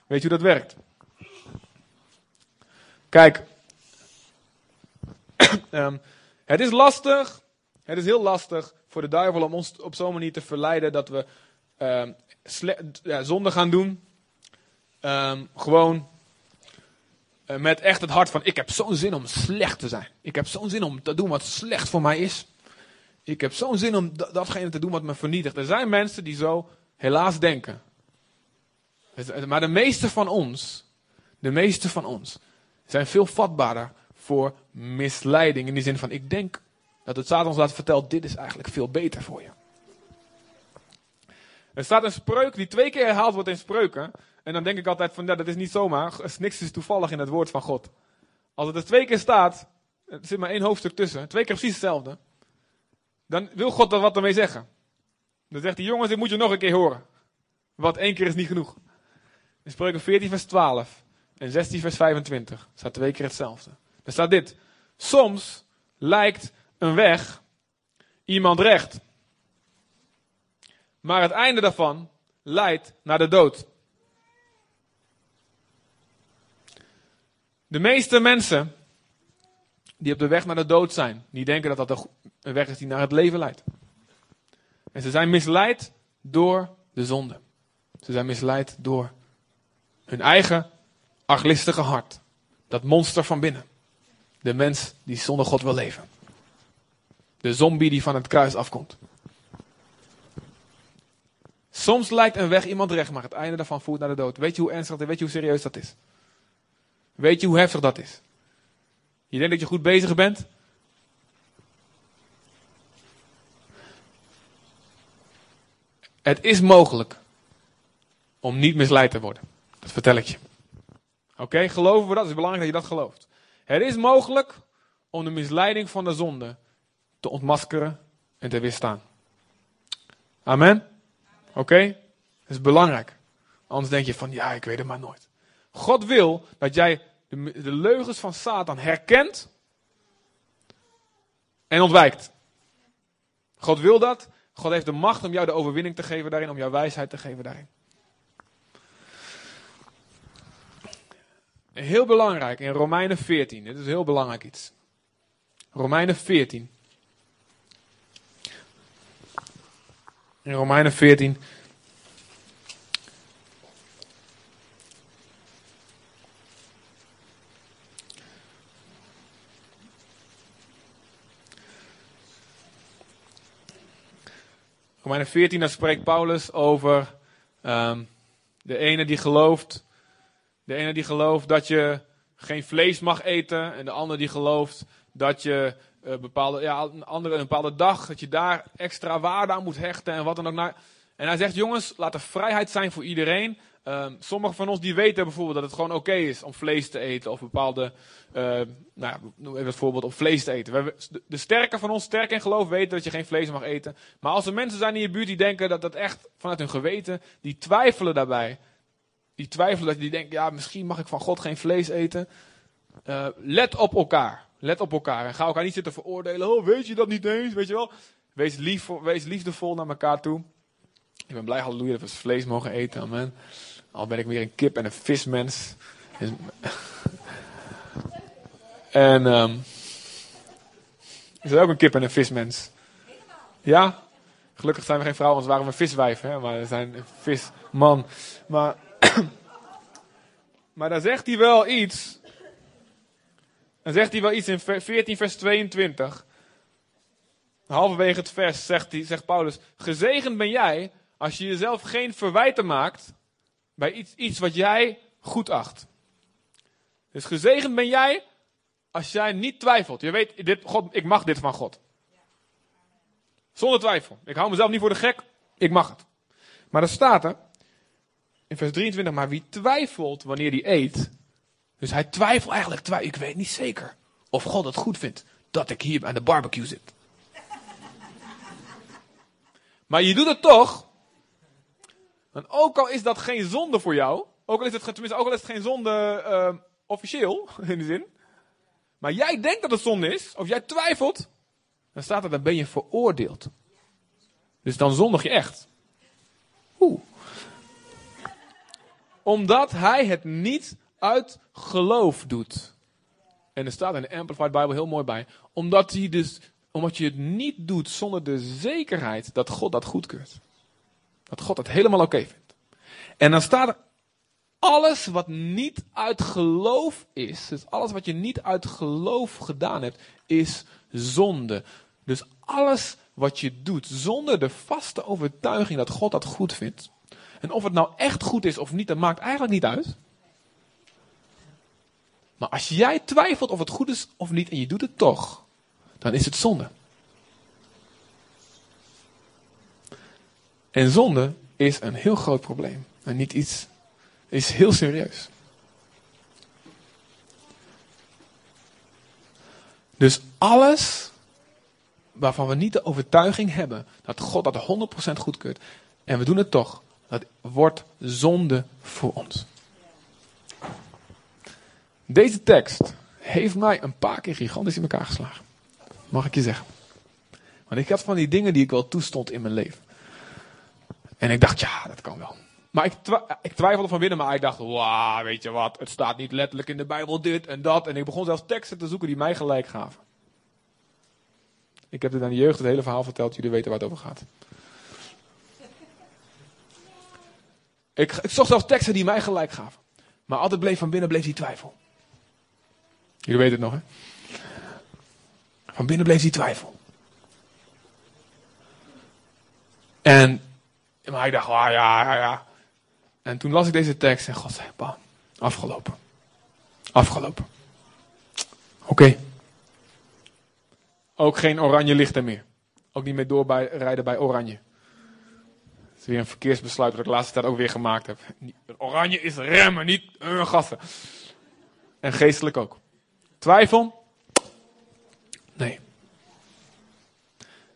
Weet je hoe dat werkt? Kijk. Ehm, het is lastig. Het is heel lastig voor de duivel om ons op zo'n manier te verleiden dat we ehm, ja, zonde gaan doen. Ehm, gewoon eh, met echt het hart van: ik heb zo'n zin om slecht te zijn. Ik heb zo'n zin om te doen wat slecht voor mij is. Ik heb zo'n zin om da- datgene te doen wat me vernietigt. Er zijn mensen die zo helaas denken. Maar de meeste van ons, de meeste van ons, zijn veel vatbaarder voor misleiding. In die zin van: ik denk dat het Satan ons laat vertellen: dit is eigenlijk veel beter voor je. Er staat een spreuk die twee keer herhaald wordt in spreuken. En dan denk ik altijd van, ja, dat is niet zomaar. Niks is toevallig in het woord van God. Als het er twee keer staat, er zit maar één hoofdstuk tussen, twee keer precies hetzelfde. Dan wil God er wat ermee zeggen. Dan zegt hij, jongens, dit moet je nog een keer horen. Want één keer is niet genoeg. In spreuken 14 vers 12 en 16 vers 25 staat twee keer hetzelfde. Er staat dit. Soms lijkt een weg iemand recht. Maar het einde daarvan leidt naar de dood. De meeste mensen die op de weg naar de dood zijn, die denken dat dat een een weg is die naar het leven leidt. En ze zijn misleid door de zonde. Ze zijn misleid door hun eigen arglistige hart. Dat monster van binnen. De mens die zonder God wil leven. De zombie die van het kruis afkomt. Soms lijkt een weg iemand recht, maar het einde daarvan voert naar de dood. Weet je hoe ernstig is? Weet je hoe serieus dat is? Weet je hoe heftig dat is? Je denkt dat je goed bezig bent? Het is mogelijk om niet misleid te worden. Dat vertel ik je. Oké, geloven we dat? Het is belangrijk dat je dat gelooft. Het is mogelijk om de misleiding van de zonde te ontmaskeren en te weerstaan. Amen? Oké? Dat is belangrijk. Anders denk je van, ja, ik weet het maar nooit. God wil dat jij de leugens van Satan herkent en ontwijkt. God wil dat. God heeft de macht om jou de overwinning te geven daarin, om jou wijsheid te geven daarin. Heel belangrijk in Romeinen 14. Dit is heel belangrijk iets. Romeinen 14. In Romeinen 14. Romeinen 14, daar spreekt Paulus over ehm, de ene die gelooft. De ene die gelooft dat je geen vlees mag eten. En de ander die gelooft dat je eh, bepaalde, ja, een andere, een bepaalde dag, dat je daar extra waarde aan moet hechten en wat dan ook. Naar. En hij zegt, jongens, laat er vrijheid zijn voor iedereen. Ehm, sommigen van ons die weten bijvoorbeeld dat het gewoon oké is om vlees te eten. Of bepaalde, eh, nou noem even het voorbeeld om vlees te eten. We de, sterken van ons, sterk in geloof, weten dat je geen vlees mag eten. Maar als er mensen zijn in je buurt die denken dat dat echt vanuit hun geweten, die twijfelen daarbij. Die twijfelen dat die denken, ja, misschien mag ik van God geen vlees eten. Eh, let op elkaar. Let op elkaar. En ga elkaar niet zitten veroordelen. Oh, weet je dat niet eens? Weet je wel? Wees, lief, wees liefdevol naar elkaar toe. Ik ben blij, halleluja, dat we vlees mogen eten. Amen. Al ben ik weer een kip en een vismens. En, ehm is er ook een kip en een vismens? Ja? Gelukkig zijn we geen vrouwen, anders waren we viswijven. Hè? Maar we zijn visman. Maar, maar dan zegt hij wel iets. Dan zegt hij wel iets in ver- 14 vers 22. Halverwege het vers zegt, hij, zegt Paulus: Gezegend ben jij als je jezelf geen verwijten maakt bij iets, iets wat jij goed acht. Dus gezegend ben jij als jij niet twijfelt. Je weet, dit, God, ik mag dit van God. Zonder twijfel. Ik hou mezelf niet voor de gek. Ik mag het. Maar dan staat er in vers 23, maar wie twijfelt wanneer hij eet. Dus hij twijfelt eigenlijk, ik weet niet zeker of God het goed vindt dat ik hier aan de barbecue zit. Maar je doet het toch. En ook al is dat geen zonde voor jou, ook al is het, tenminste, ook al is het geen zonde eh, officieel, in de zin. Maar jij denkt dat het zonde is, of jij twijfelt, dan staat er, dan ben je veroordeeld. Dus dan zondig je echt. Oeh. Omdat hij het niet uit geloof doet. En er staat in de Amplified Bible heel mooi bij. Omdat, hij dus, omdat je het niet doet zonder de zekerheid dat God dat goedkeurt. Dat God het helemaal oké vindt. En dan staat er alles wat niet uit geloof is, dus alles wat je niet uit geloof gedaan hebt, is zonde. Dus alles wat je doet zonder de vaste overtuiging dat God dat goed vindt. En of het nou echt goed is of niet, dat maakt eigenlijk niet uit. Maar als jij twijfelt of het goed is of niet en je doet het toch, dan is het zonde. En zonde is een heel groot probleem. En niet iets, is heel serieus. Dus alles waarvan we niet de overtuiging hebben dat God dat 100% goedkeurt en we doen het toch, dat wordt zonde voor ons. Deze tekst heeft mij een paar keer gigantisch in elkaar geslagen. Mag ik je zeggen. Want ik had van die dingen die ik wel toestond in mijn leven. En ik dacht, ja, dat kan wel. Maar ik, ik twijfelde van binnen, maar ik dacht, wauw, weet je wat, het staat niet letterlijk in de Bijbel dit en dat. En ik begon zelfs teksten te zoeken die mij gelijk gaven. Ik heb dit aan de jeugd het hele verhaal verteld, jullie weten waar het over gaat. Ik, ik zocht zelfs teksten die mij gelijk gaven. Maar altijd bleef van binnen bleef die twijfel. Jullie weten het nog, hè? Van binnen bleef die twijfel. En, maar ik dacht, ah ja, ja, ja. En toen las ik deze tekst en God zei, bam, afgelopen. Afgelopen. Oké. Ook geen oranje lichten meer. Ook niet meer doorrijden bij oranje. Dat is weer een verkeersbesluit dat ik de laatste tijd ook weer gemaakt heb. Oranje is remmen, niet uh, gassen. En geestelijk ook. Twijfel? Nee.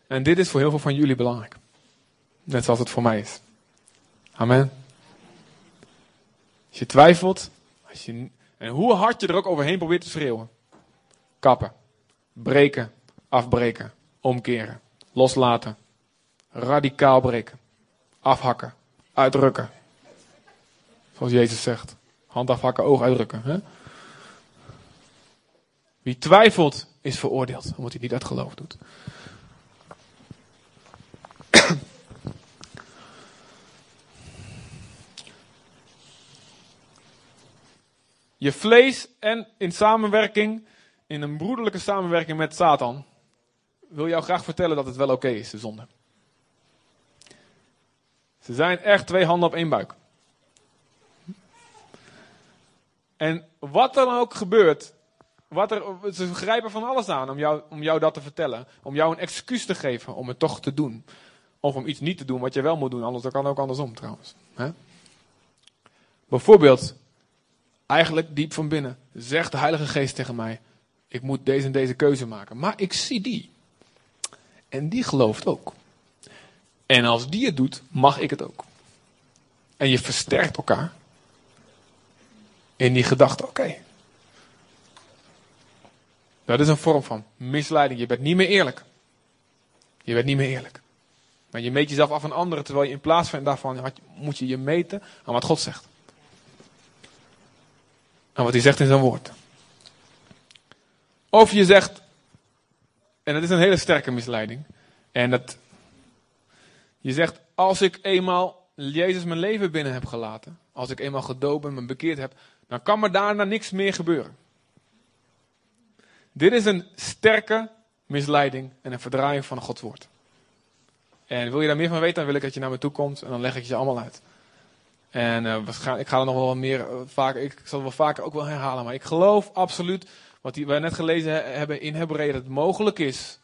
En dit is voor heel veel van jullie belangrijk. Net zoals het voor mij is. Amen. Als je twijfelt, als je, en hoe hard je er ook overheen probeert te schreeuwen. Kappen, breken, afbreken, omkeren, loslaten, radicaal breken, afhakken, uitrukken. Zoals Jezus zegt. Hand afhakken, oog uitrukken. Hè? Wie twijfelt is veroordeeld, omdat hij niet uit geloof doet. Je vlees en in samenwerking, in een broederlijke samenwerking met Satan, wil jou graag vertellen dat het wel oké is, de zonde. Ze zijn echt twee handen op één buik. En wat er dan ook gebeurt, wat er, ze grijpen van alles aan om jou, om jou dat te vertellen. Om jou een excuus te geven om het toch te doen. Of om iets niet te doen wat je wel moet doen. Anders dat kan ook andersom trouwens. Bijvoorbeeld, eigenlijk diep van binnen, zegt de Heilige Geest tegen mij: Ik moet deze en deze keuze maken. Maar ik zie die. En die gelooft ook. En als die het doet, mag ik het ook. En je versterkt elkaar in die gedachte: oké, dat is een vorm van misleiding. Je bent niet meer eerlijk. Je bent niet meer eerlijk. Maar je meet jezelf af aan anderen, terwijl je in plaats van daarvan moet je je meten aan wat God zegt. Aan wat hij zegt in zijn woord. Of je zegt, en dat is een hele sterke misleiding. En dat, je zegt, als ik eenmaal Jezus mijn leven binnen heb gelaten, als ik eenmaal gedoopt en me bekeerd heb, dan kan me daarna niks meer gebeuren. Dit is een sterke misleiding en een verdraaiing van Gods woord. En wil je daar meer van weten, dan wil ik dat je naar me toe komt en dan leg ik je allemaal uit. En uh, ik ga er nog wel meer uh, ik zal het wel vaker ook wel herhalen, maar ik geloof absoluut wat we net gelezen hebben in Hebreeën, dat het mogelijk is.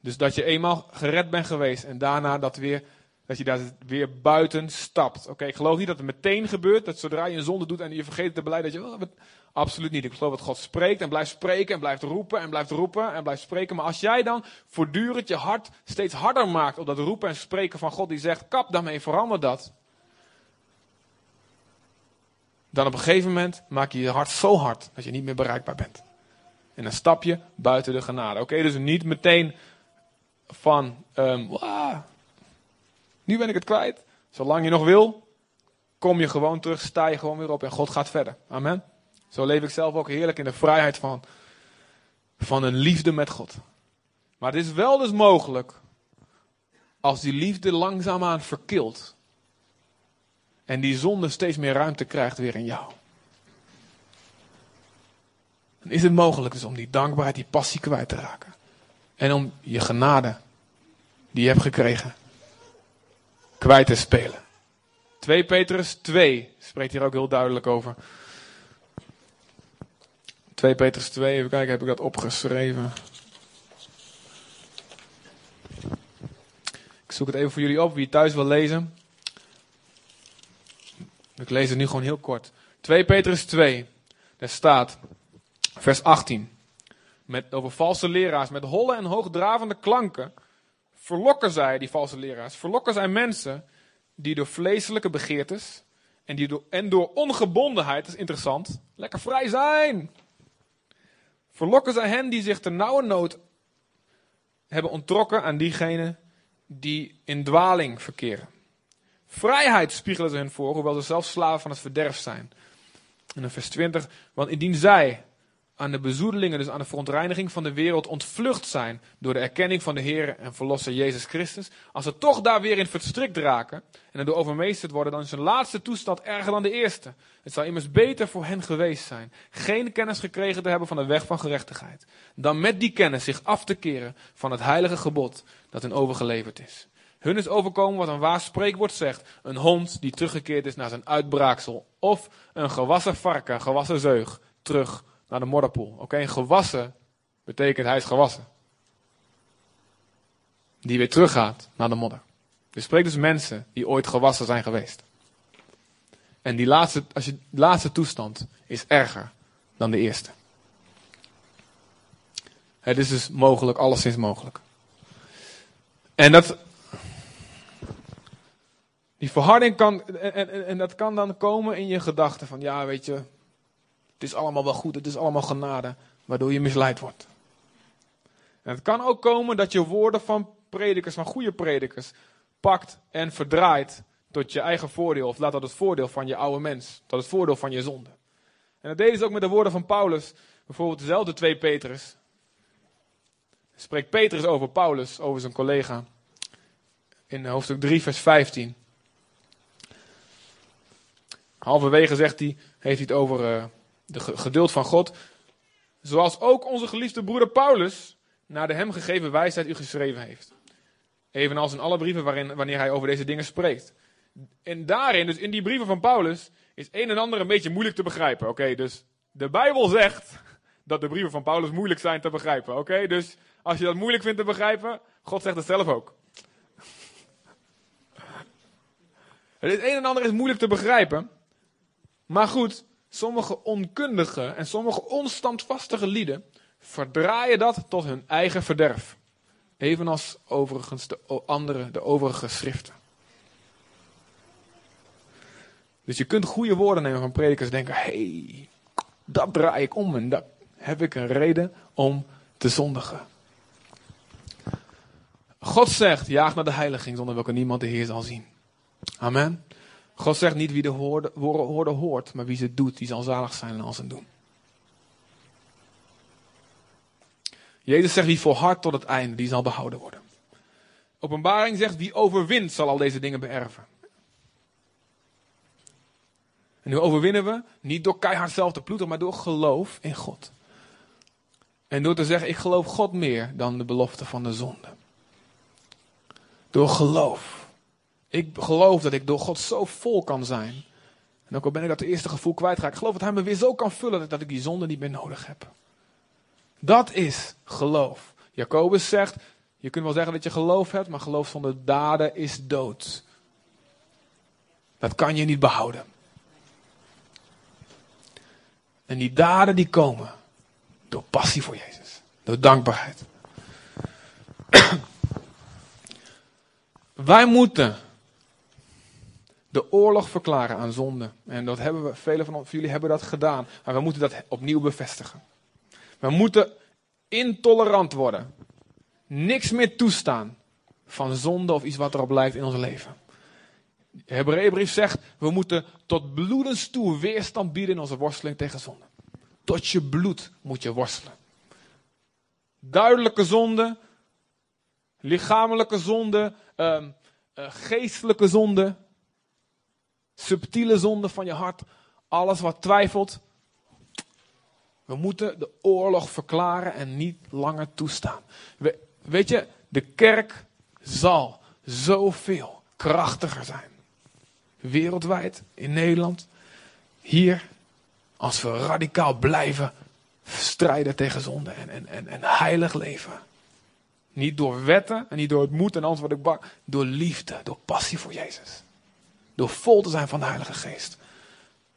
Dus dat je eenmaal gered bent geweest en daarna dat, weer, dat je daar weer buiten stapt. Oké, ik geloof niet dat het meteen gebeurt, dat zodra je een zonde doet en je vergeet te beleiden, dat je, oh, Absoluut niet. Ik geloof dat God spreekt en blijft spreken en blijft roepen en blijft roepen en blijft spreken. Maar als jij dan voortdurend je hart steeds harder maakt op dat roepen en spreken van God die zegt, kap daarmee, verander dat. Dan op een gegeven moment maak je je hart zo hard dat je niet meer bereikbaar bent. En dan stap je buiten de genade. Oké, dus niet meteen van, "Wah, nu ben ik het kwijt. Zolang je nog wil, kom je gewoon terug, sta je gewoon weer op en God gaat verder. Amen. Zo leef ik zelf ook heerlijk in de vrijheid van, van een liefde met God. Maar het is wel dus mogelijk als die liefde langzaamaan verkilt. En die zonde steeds meer ruimte krijgt weer in jou. Dan is het mogelijk dus om die dankbaarheid, die passie kwijt te raken. En om je genade, die je hebt gekregen, kwijt te spelen. 2 Petrus 2 spreekt hier ook heel duidelijk over. 2 Petrus 2, even kijken, heb ik dat opgeschreven? Ik zoek het even voor jullie op, wie thuis wil lezen. Ik lees het nu gewoon heel kort. 2 Petrus 2, daar staat, vers 18. Met, over valse leraars, met holle en hoogdravende klanken verlokken zij, die valse leraars, verlokken zij mensen die door vleeselijke begeertes en, die door, en door ongebondenheid, dat is interessant, lekker vrij zijn. Verlokken zij hen die zich ter nauwe nood hebben onttrokken aan diegenen die in dwaling verkeren. Vrijheid spiegelen ze hen voor, hoewel ze zelf slaven van het verderf zijn. En in vers 20, want indien zij aan de bezoedelingen, dus aan de verontreiniging van de wereld ontvlucht zijn door de erkenning van de Heer en Verlosser Jezus Christus, als ze toch daar weer in verstrikt raken en erdoor overmeesterd worden, dan is hun laatste toestand erger dan de eerste. Het zou immers beter voor hen geweest zijn geen kennis gekregen te hebben van de weg van gerechtigheid, dan met die kennis zich af te keren van het heilige gebod dat hen overgeleverd is. Hun is overkomen wat een waar spreekwoord zegt. Een hond die teruggekeerd is naar zijn uitbraaksel. Of een gewassen varken, gewassen zeug, terug naar de modderpoel. Oké, gewassen betekent hij is gewassen. Die weer teruggaat naar de modder. Er spreekt dus mensen die ooit gewassen zijn geweest. En die laatste, als je, laatste toestand is erger dan de eerste. Het is dus mogelijk, alleszins mogelijk. En dat. Die verharding kan. En, en, dat kan dan komen in je gedachten van ja, weet je. Het is allemaal wel goed, het is allemaal genade. Waardoor je misleid wordt. En het kan ook komen dat je woorden van predikers, van goede predikers, pakt en verdraait tot je eigen voordeel. Of laat dat het voordeel van je oude mens. Tot het voordeel van je zonde. En dat deden ze ook met de woorden van Paulus. Bijvoorbeeld dezelfde twee Petrus. Spreekt Petrus over Paulus, over zijn collega. In hoofdstuk 3, vers 15. Halverwege zegt hij, heeft hij het over uh, de geduld van God. Zoals ook onze geliefde broeder Paulus naar de hem gegeven wijsheid u geschreven heeft. Evenals in alle brieven waarin, wanneer hij over deze dingen spreekt. En daarin, dus in die brieven van Paulus, is een en ander een beetje moeilijk te begrijpen. Oké, dus de Bijbel zegt dat de brieven van Paulus moeilijk zijn te begrijpen. Oké, dus als je dat moeilijk vindt te begrijpen, God zegt het zelf ook. Het een en ander is moeilijk te begrijpen. Maar goed, sommige onkundige en sommige onstandvastige lieden verdraaien dat tot hun eigen verderf. Evenals overigens de andere, de overige schriften. Dus je kunt goede woorden nemen van predikers en denken, hey, dat draai ik om en dat heb ik een reden om te zondigen. God zegt, jaag naar de heiliging zonder welke niemand de Heer zal zien. Amen. God zegt niet wie de woorden hoort, maar wie ze doet, die zal zalig zijn als ze doen. Jezus zegt wie volhardt tot het einde, die zal behouden worden. Openbaring zegt wie overwint zal al deze dingen beërven. En hoe overwinnen we? Niet door keihard zelf te ploeteren, maar door geloof in God. En door te zeggen, ik geloof God meer dan de belofte van de zonde. Door geloof. Ik geloof dat ik door God zo vol kan zijn. En ook al ben ik dat eerste gevoel kwijtraak. Ik geloof dat hij me weer zo kan vullen dat ik die zonde niet meer nodig heb. Dat is geloof. Jacobus zegt, je kunt wel zeggen dat je geloof hebt, maar geloof zonder daden is dood. Dat kan je niet behouden. En die daden die komen door passie voor Jezus. Door dankbaarheid. Wij moeten de oorlog verklaren aan zonde. En dat hebben we, velen van jullie hebben dat gedaan. Maar we moeten dat opnieuw bevestigen. We moeten intolerant worden. niks meer toestaan van zonde of iets wat erop lijkt in ons leven. De Hebreeënbrief zegt, we moeten tot bloedens toe weerstand bieden in onze worsteling tegen zonde. Tot je bloed moet je worstelen. Duidelijke zonde, lichamelijke zonde, ehm, eh, geestelijke zonde, subtiele zonde van je hart, alles wat twijfelt. We moeten de oorlog verklaren en niet langer toestaan. We, weet je, de kerk zal zoveel krachtiger zijn. Wereldwijd, in Nederland, hier, als we radicaal blijven strijden tegen zonde en, en, en, heilig leven. Niet door wetten en niet door het moed en antwoord ik bang. Door liefde, door passie voor Jezus. Door vol te zijn van de Heilige Geest.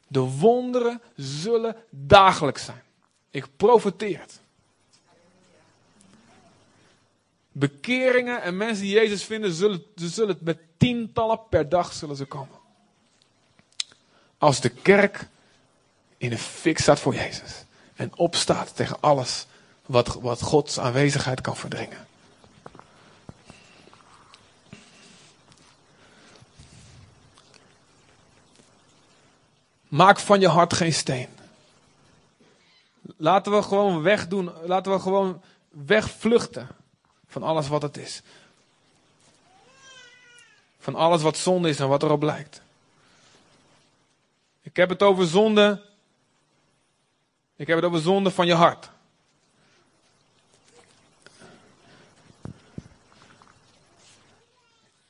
De wonderen zullen dagelijks zijn. Ik profeteer het. Bekeringen en mensen die Jezus vinden, zullen, ze zullen met tientallen per dag zullen ze komen. Als de kerk in de fik staat voor Jezus. En opstaat tegen alles wat, wat Gods aanwezigheid kan verdringen. Maak van je hart geen steen. Laten we gewoon wegdoen. Laten we gewoon wegvluchten van alles wat het is. Van alles wat zonde is en wat erop lijkt. Ik heb het over zonde. Ik heb het over zonde van je hart.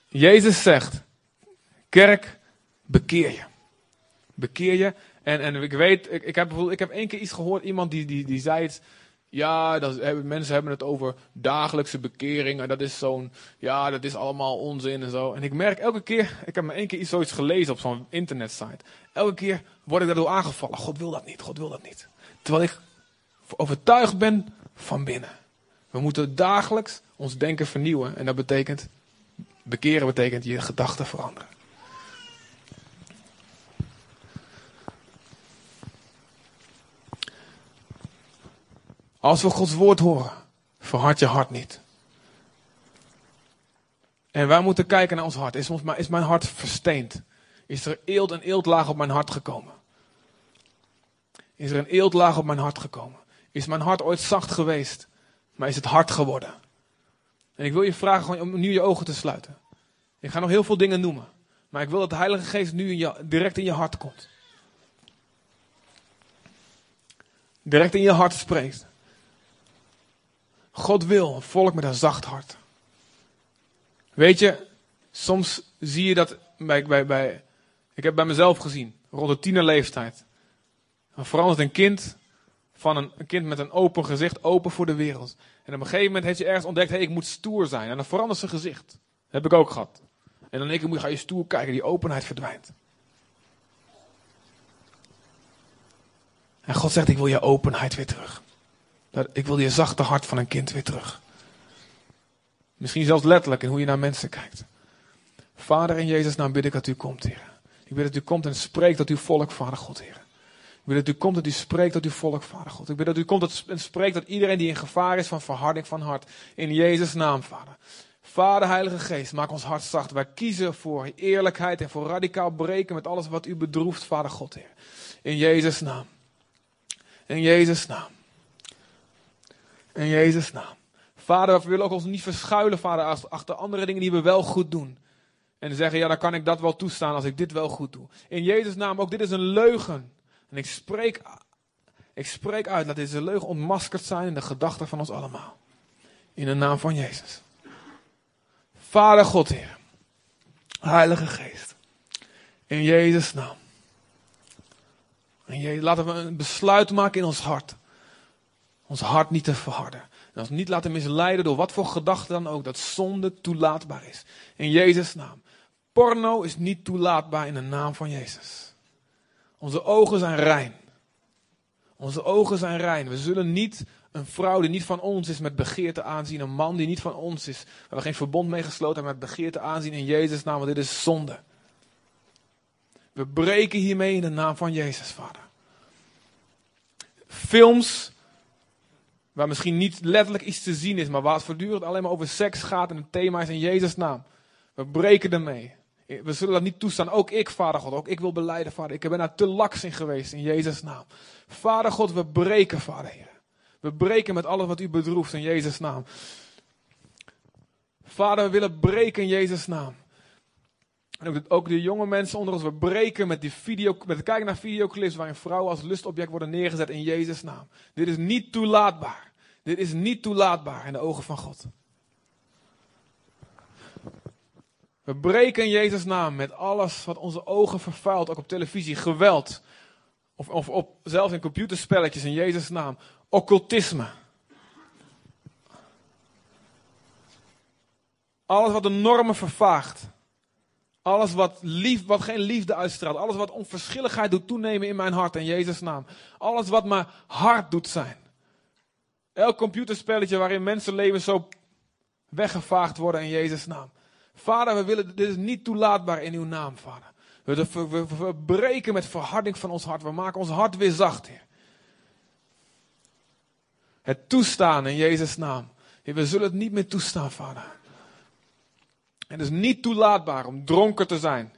Jezus zegt: Kerk, bekeer je. Bekeer je. En, en ik weet, ik, ik, heb ik heb één keer iets gehoord, iemand die, die, die zei het. Ja, dat, mensen hebben het over dagelijkse bekering. En dat is zo'n, ja, dat is allemaal onzin en zo. En ik merk elke keer, ik heb maar één keer iets zoiets gelezen op zo'n internetsite. Elke keer word ik daardoor aangevallen. God wil dat niet, God wil dat niet. Terwijl ik overtuigd ben van binnen. We moeten dagelijks ons denken vernieuwen. En dat betekent, bekeren betekent je gedachten veranderen. Als we Gods woord horen, verhard je hart niet. En wij moeten kijken naar ons hart. Is, ons, is mijn hart versteend? Is er eelt en eeltlaag op mijn hart gekomen? Is er een eeltlaag op mijn hart gekomen? Is mijn hart ooit zacht geweest, maar is het hard geworden? En ik wil je vragen om nu je ogen te sluiten. Ik ga nog heel veel dingen noemen. Maar ik wil dat de Heilige Geest nu in je, direct in je hart komt. Direct in je hart spreekt. God wil een volk met een zacht hart. Weet je, soms zie je dat bij, bij, bij ik heb bij mezelf gezien, rond de tienerleeftijd. Dan verandert een kind van een, een, kind met een open gezicht, open voor de wereld. En op een gegeven moment heeft je ergens ontdekt, hé, hey, ik moet stoer zijn. En dan verandert zijn gezicht. Dat heb ik ook gehad. En dan denk ik, ga je stoer kijken, die openheid verdwijnt. En God zegt, ik wil je openheid weer terug. Ik wil je zachte hart van een kind weer terug. Misschien zelfs letterlijk in hoe je naar mensen kijkt. Vader, in Jezus' naam bid ik dat u komt, Heer. Ik bid dat u komt en spreekt tot uw volk, Vader God, Heer. Ik bid dat u komt dat u spreekt tot uw volk, Vader God. Ik bid dat u komt en spreekt tot iedereen die in gevaar is van verharding van hart. In Jezus' naam, Vader. Vader, Heilige Geest, maak ons hart zacht. Wij kiezen voor eerlijkheid en voor radicaal breken met alles wat u bedroeft, Vader God, Heer. In Jezus' naam. In Jezus' naam. In Jezus' naam. Vader, we willen ook ons niet verschuilen, Vader, achter andere dingen die we wel goed doen. En zeggen, ja, dan kan ik dat wel toestaan als ik dit wel goed doe. In Jezus' naam, ook dit is een leugen. En ik spreek, ik spreek uit, dat deze leugen ontmaskerd zijn in de gedachten van ons allemaal. In de naam van Jezus. Vader God, Heer. Heilige Geest. In Jezus' naam. En Jezus, laten we een besluit maken in ons hart ons hart niet te verharden. En ons niet laten misleiden door wat voor gedachten dan ook. Dat zonde toelaatbaar is. In Jezus' naam. Porno is niet toelaatbaar in de naam van Jezus. Onze ogen zijn rein. Onze ogen zijn rein. We zullen niet een vrouw die niet van ons is met begeerte aanzien. Een man die niet van ons is. We geen verbond mee gesloten hebben met begeerte aanzien in Jezus' naam. Want dit is zonde. We breken hiermee in de naam van Jezus, Vader. Films Waar misschien niet letterlijk iets te zien is, maar waar het voortdurend alleen maar over seks gaat en het thema is in Jezus' naam. We breken ermee. We zullen dat niet toestaan. Ook ik, Vader God, ook ik wil beleiden, Vader. Ik ben daar te laks in geweest in Jezus' naam. Vader God, we breken, Vader Heer. We breken met alles wat u bedroeft in Jezus' naam. Vader, we willen breken in Jezus' naam. En ook de, jonge mensen onder ons, we breken met, die video, met het kijken naar videoclips waarin vrouwen als lustobject worden neergezet in Jezus' naam. Dit is niet toelaatbaar. Dit is niet toelaatbaar in de ogen van God. We breken in Jezus' naam met alles wat onze ogen vervuilt, ook op televisie, geweld. Of, of op, zelfs in computerspelletjes in Jezus' naam. Occultisme. Alles wat de normen vervaagt. Alles wat, lief, wat geen liefde uitstraalt. Alles wat onverschilligheid doet toenemen in mijn hart in Jezus' naam. Alles wat me hard doet zijn. Elk computerspelletje waarin mensenlevens zo weggevaagd worden in Jezus' naam. Vader, we willen, dit is niet toelaatbaar in uw naam, Vader. We, we, breken met verharding van ons hart. We maken ons hart weer zacht, Heer. Het toestaan in Jezus' naam. We zullen het niet meer toestaan, Vader. Het is niet toelaatbaar om dronken te zijn.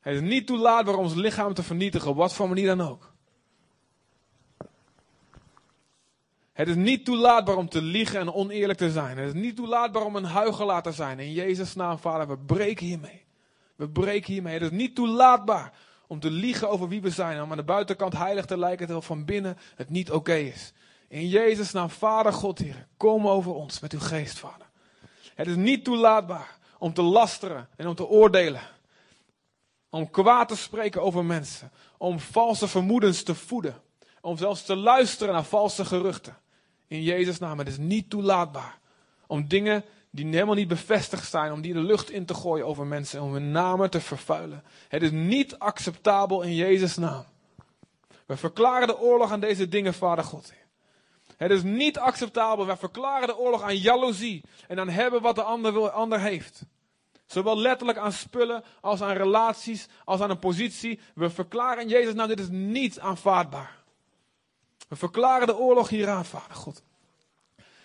Het is niet toelaatbaar om ons lichaam te vernietigen, op wat voor manier dan ook. Het is niet toelaatbaar om te liegen en oneerlijk te zijn. Het is niet toelaatbaar om een huigelaar te zijn. In Jezus' naam, Vader, we breken hiermee. We breken hiermee. Het is niet toelaatbaar om te liegen over wie we zijn. Om aan de buitenkant heilig te lijken, terwijl van binnen het niet oké is. In Jezus' naam, Vader God, kom over ons met uw geest, Vader. Het is niet toelaatbaar om te lasteren en om te oordelen. Om kwaad te spreken over mensen. Om valse vermoedens te voeden. Om zelfs te luisteren naar valse geruchten. In Jezus' naam, het is niet toelaatbaar. Om dingen die helemaal niet bevestigd zijn, om die de lucht in te gooien over mensen. Om hun namen te vervuilen. Het is niet acceptabel in Jezus' naam. We verklaren de oorlog aan deze dingen, Vader God. Het is niet acceptabel. We verklaren de oorlog aan jaloezie en aan hebben wat de ander, wil, ander heeft. Zowel letterlijk aan spullen als aan relaties, als aan een positie. We verklaren Jezus, nou dit is niet aanvaardbaar. We verklaren de oorlog hieraan, Vader God.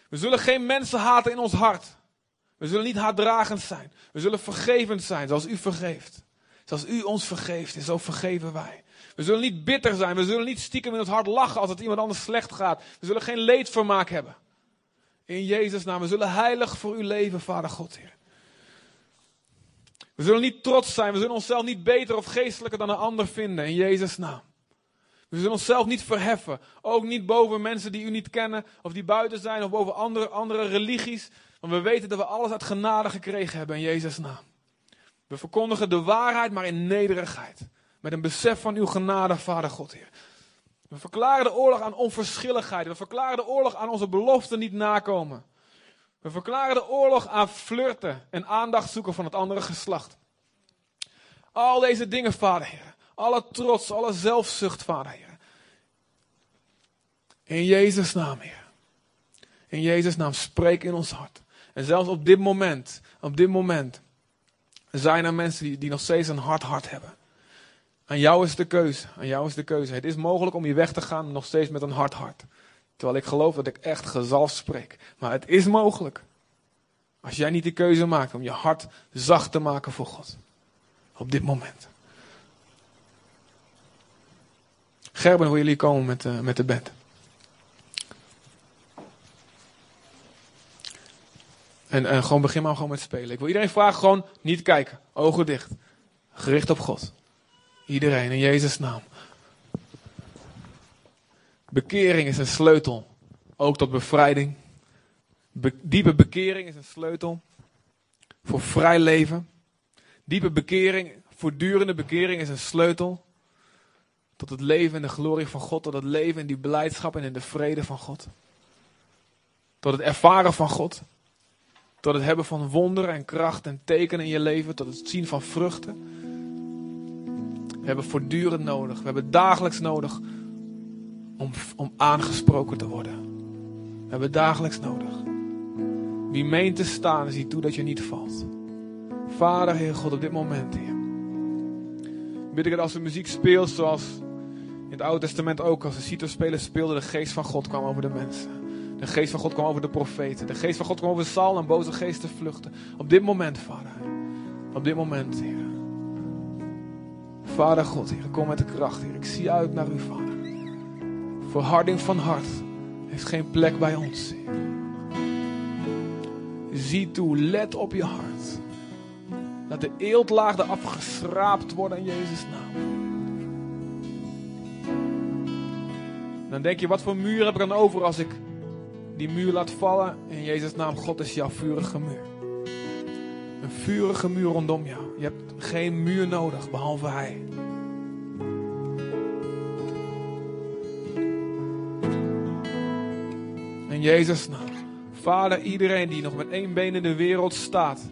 We zullen geen mensen haten in ons hart. We zullen niet haatdragend zijn. We zullen vergevend zijn, zoals u vergeeft. Zoals u ons vergeeft, en zo vergeven wij. We zullen niet bitter zijn. We zullen niet stiekem in het hart lachen als het iemand anders slecht gaat. We zullen geen leedvermaak hebben. In Jezus' naam. We zullen heilig voor u leven, Vader God, Heer. We zullen niet trots zijn. We zullen onszelf niet beter of geestelijker dan een ander vinden. In Jezus' naam. We zullen onszelf niet verheffen. Ook niet boven mensen die u niet kennen. Of die buiten zijn. Of boven andere, andere religies. Want we weten dat we alles uit genade gekregen hebben in Jezus' naam. We verkondigen de waarheid, maar in nederigheid. Met een besef van uw genade, Vader God, Heer. We verklaren de oorlog aan onverschilligheid. We verklaren de oorlog aan onze beloften niet nakomen. We verklaren de oorlog aan flirten en aandacht zoeken van het andere geslacht. Al deze dingen, Vader Heer. Alle trots, alle zelfzucht, Vader Heer. In Jezus' naam, Heer. In Jezus' naam, spreek in ons hart. En zelfs op dit moment, op dit moment, zijn er mensen die, die nog steeds een hard hart hebben. Aan jou is de keuze. Aan jou is de keuze. Het is mogelijk om je weg te gaan nog steeds met een hard hart. Terwijl ik geloof dat ik echt gezalfd spreek. Maar het is mogelijk. Als jij niet de keuze maakt om je hart zacht te maken voor God. Op dit moment. Gerben, hoe jullie komen met, uh, met de band? En, en gewoon begin maar gewoon met spelen. Ik wil iedereen vragen gewoon niet kijken. Ogen dicht. Gericht op God. Iedereen in Jezus' naam. Bekering is een sleutel. Ook tot bevrijding. diepe bekering is een sleutel. Voor vrij leven. Diepe bekering, voortdurende bekering is een sleutel. Tot het leven in de glorie van God. Tot het leven in die blijdschap en in de vrede van God. Tot het ervaren van God. Tot het hebben van wonderen en kracht en tekenen in je leven. Tot het zien van vruchten. We hebben voortdurend nodig. We hebben dagelijks nodig om, om aangesproken te worden. We hebben dagelijks nodig. Wie meent te staan, zie toe dat je niet valt. Vader, Heer God, op dit moment, Heer. Bid ik dat als de muziek speelt zoals In het Oude Testament ook, als de citospelen speelden, de geest van God kwam over de mensen. De geest van God kwam over de profeten. De geest van God kwam over Saul en boze geesten vluchten. Op dit moment, Vader. Op dit moment, Heer. Vader God, Heer, kom met de kracht, Heer. Ik zie uit naar U, Vader. Verharding van hart heeft geen plek bij ons, Heer. Zie toe, let op je hart. Dat de eeltlaag eraf geschraapt worden in Jezus' naam. Dan denk je, wat voor muur heb ik dan over als ik die muur laat vallen? In Jezus' naam, God is jouw vurige muur. Een vurige muur rondom jou. Je hebt geen muur nodig, behalve Hij. In Jezus' naam. Vader, iedereen die nog met één been in de wereld staat,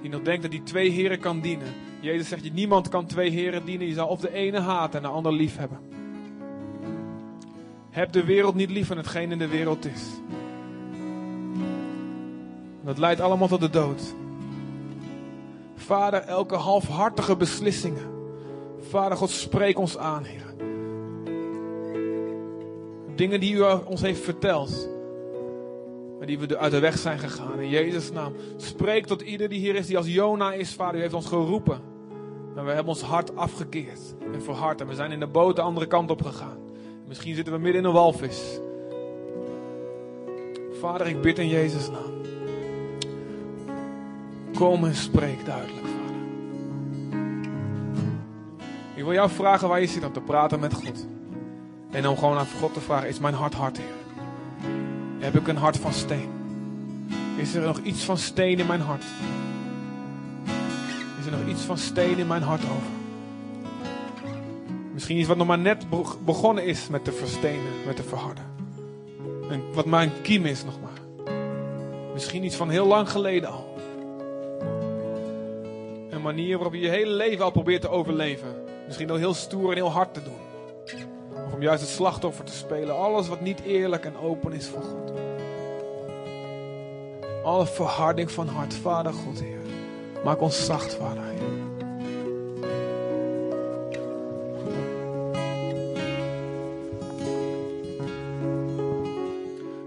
die nog denkt dat hij twee heren kan dienen. Jezus zegt je, niemand kan twee heren dienen. Je zal of de ene haten en de ander lief hebben. Heb de wereld niet lief van hetgeen in de wereld is. Dat leidt allemaal tot de dood. Vader, elke halfhartige beslissingen. Vader God, spreek ons aan, Heer. Dingen die u ons heeft verteld. Maar die we uit de weg zijn gegaan. In Jezus' naam. Spreek tot ieder die hier is, die als Jona is, Vader. U heeft ons geroepen. Maar we hebben ons hart afgekeerd en verhard. En we zijn in de boot de andere kant op gegaan. Misschien zitten we midden in een walvis. Vader, ik bid in Jezus' naam. Kom en spreek duidelijk, Vader. Ik wil jou vragen waar je zit om te praten met God. En om gewoon aan God te vragen, is mijn hart hard, Heer? Heb ik een hart van steen? Is er nog iets van steen in mijn hart? Is er nog iets van steen in mijn hart over? Misschien iets wat nog maar net begonnen is met te verstenen, met te verharden. En wat een kiem is nog maar. Misschien iets van heel lang geleden al. Manier waarop je je hele leven al probeert te overleven. Misschien al heel stoer en heel hard te doen. Of om juist het slachtoffer te spelen. Alles wat niet eerlijk en open is voor God. Alle verharding van hart, Vader God, Heer. Maak ons zacht, Vader.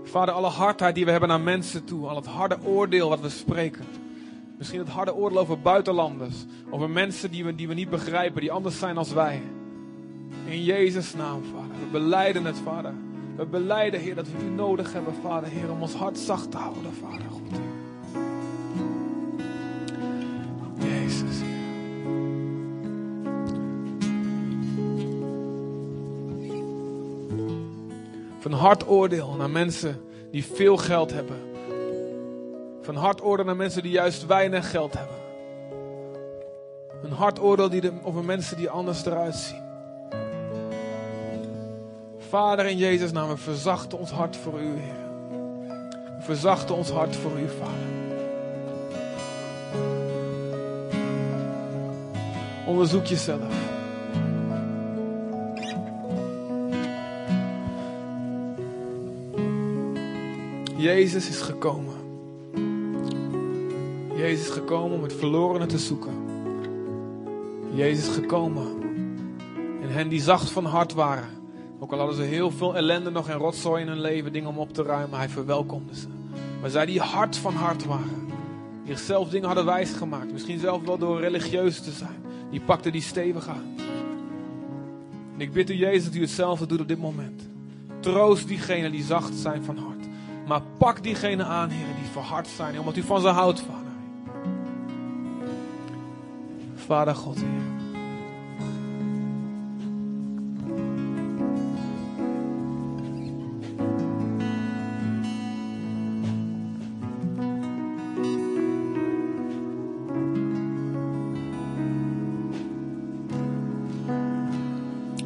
Vader, alle hardheid die we hebben naar mensen toe, al het harde oordeel wat we spreken. Misschien het harde oordeel over buitenlanders, over mensen die we, die we niet begrijpen, die anders zijn als wij. In Jezus' naam, Vader. We beleiden het, Vader. We beleiden, Heer, dat we u nodig hebben, Vader, Heer, om ons hart zacht te houden, Vader God. Jezus. Van hard oordeel naar mensen die veel geld hebben. Van hard oordeel naar mensen die juist weinig geld hebben. Een hard oordeel die de, over mensen die anders eruit zien. Vader in Jezus' naam, we verzachten ons hart voor u, Heer. We verzachten ons hart voor u, Vader. Onderzoek jezelf. Jezus is gekomen. Jezus is gekomen om het verlorene te zoeken. Jezus is gekomen. En hen die zacht van hart waren. Ook al hadden ze heel veel ellende nog en rotzooi in hun leven, dingen om op te ruimen, hij verwelkomde ze. Maar zij die hard van hart waren, die zichzelf dingen hadden wijsgemaakt, misschien zelf wel door religieus te zijn, die pakten die stevig aan. En ik bid u, Jezus, dat u hetzelfde doet op dit moment. Troost diegenen die zacht zijn van hart. Maar pak diegene aan, Heer, die verhard zijn, omdat u van ze houdt, Vader. Vader God, Heer.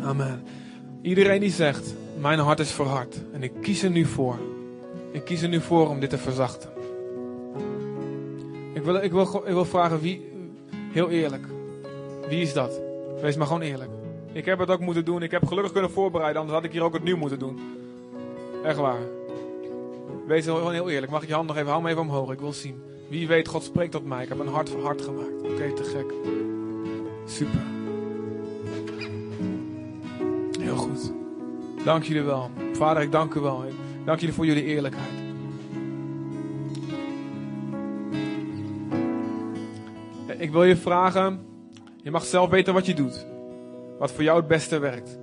Amen. Iedereen die zegt, mijn hart is verhard en ik kies er nu voor. Ik kies er nu voor om dit te verzachten. Ik wil, ik wil, ik wil vragen wie, heel eerlijk, wie is dat? Wees maar gewoon eerlijk. Ik heb het ook moeten doen. Ik heb gelukkig kunnen voorbereiden, anders had ik hier ook het nieuw moeten doen. Echt waar. Wees gewoon heel eerlijk. Mag ik je hand nog even, hou me even omhoog. Ik wil zien. Wie weet, God spreekt tot mij. Ik heb een hart voor hart gemaakt. Oké, te gek. Super. Heel goed. Dank jullie wel. Vader, ik dank u wel. Ik dank jullie voor jullie eerlijkheid. Ik wil je vragen, je mag zelf weten wat je doet. Wat voor jou het beste werkt.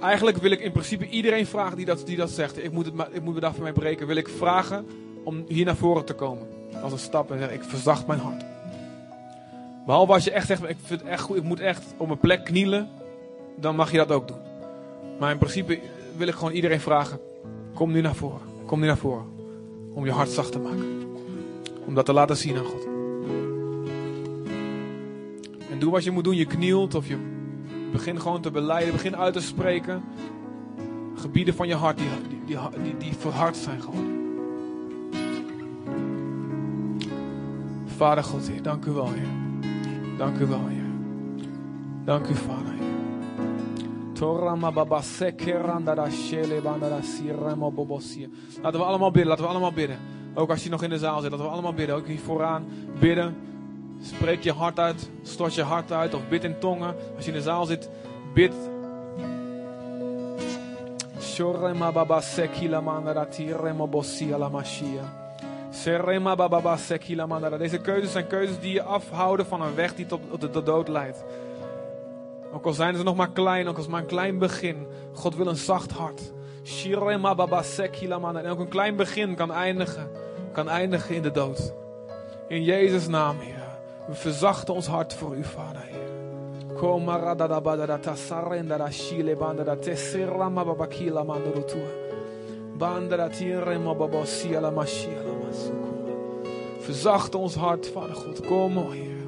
Eigenlijk wil ik in principe iedereen vragen die dat, die dat zegt. Ik moet, het, ik moet me daar voor mij breken. Wil ik vragen om hier naar voren te komen. Als een stap en zeggen, ik verzacht mijn hart. Behalve als je echt zegt, ik vind het echt goed, ik moet echt op mijn plek knielen. Dan mag je dat ook doen. Maar in principe wil ik gewoon iedereen vragen. Kom nu naar voren. Kom nu naar voren. Om je hart zacht te maken. Om dat te laten zien aan God. Doe wat je moet doen. Je knielt of je begint gewoon te beleiden. Begin uit te spreken. Gebieden van je hart die, die, die, die, verhard zijn geworden. Vader God, Heer, dank u wel, Heer. Dank u wel, Heer. Dank u, Vader, Heer. Torama shele siremo bobosia. Laten we allemaal bidden, laten we allemaal bidden. Ook als je nog in de zaal zit, laten we allemaal bidden. Ook hier vooraan bidden. Spreek je hart uit, stort je hart uit of bid in tongen. Als je in de zaal zit, bid. Baba bosia la. Serema baba. Deze keuzes zijn keuzes die je afhouden van een weg die tot de, dood leidt. Ook al zijn ze nog maar klein, ook al is maar een klein begin. God wil een zacht hart. Shirema baba. En ook een klein begin kan eindigen, kan eindigen in de dood. In Jezus' naam. We verzachten ons hart voor u, Vader, Heer. Kom maar da da ba da da ta sarenda da shile banda da te serama baba kila manda do tua. Banda da tirema baba sia la mashia. Verzacht ons hart, Vader God. Kom, o Heer.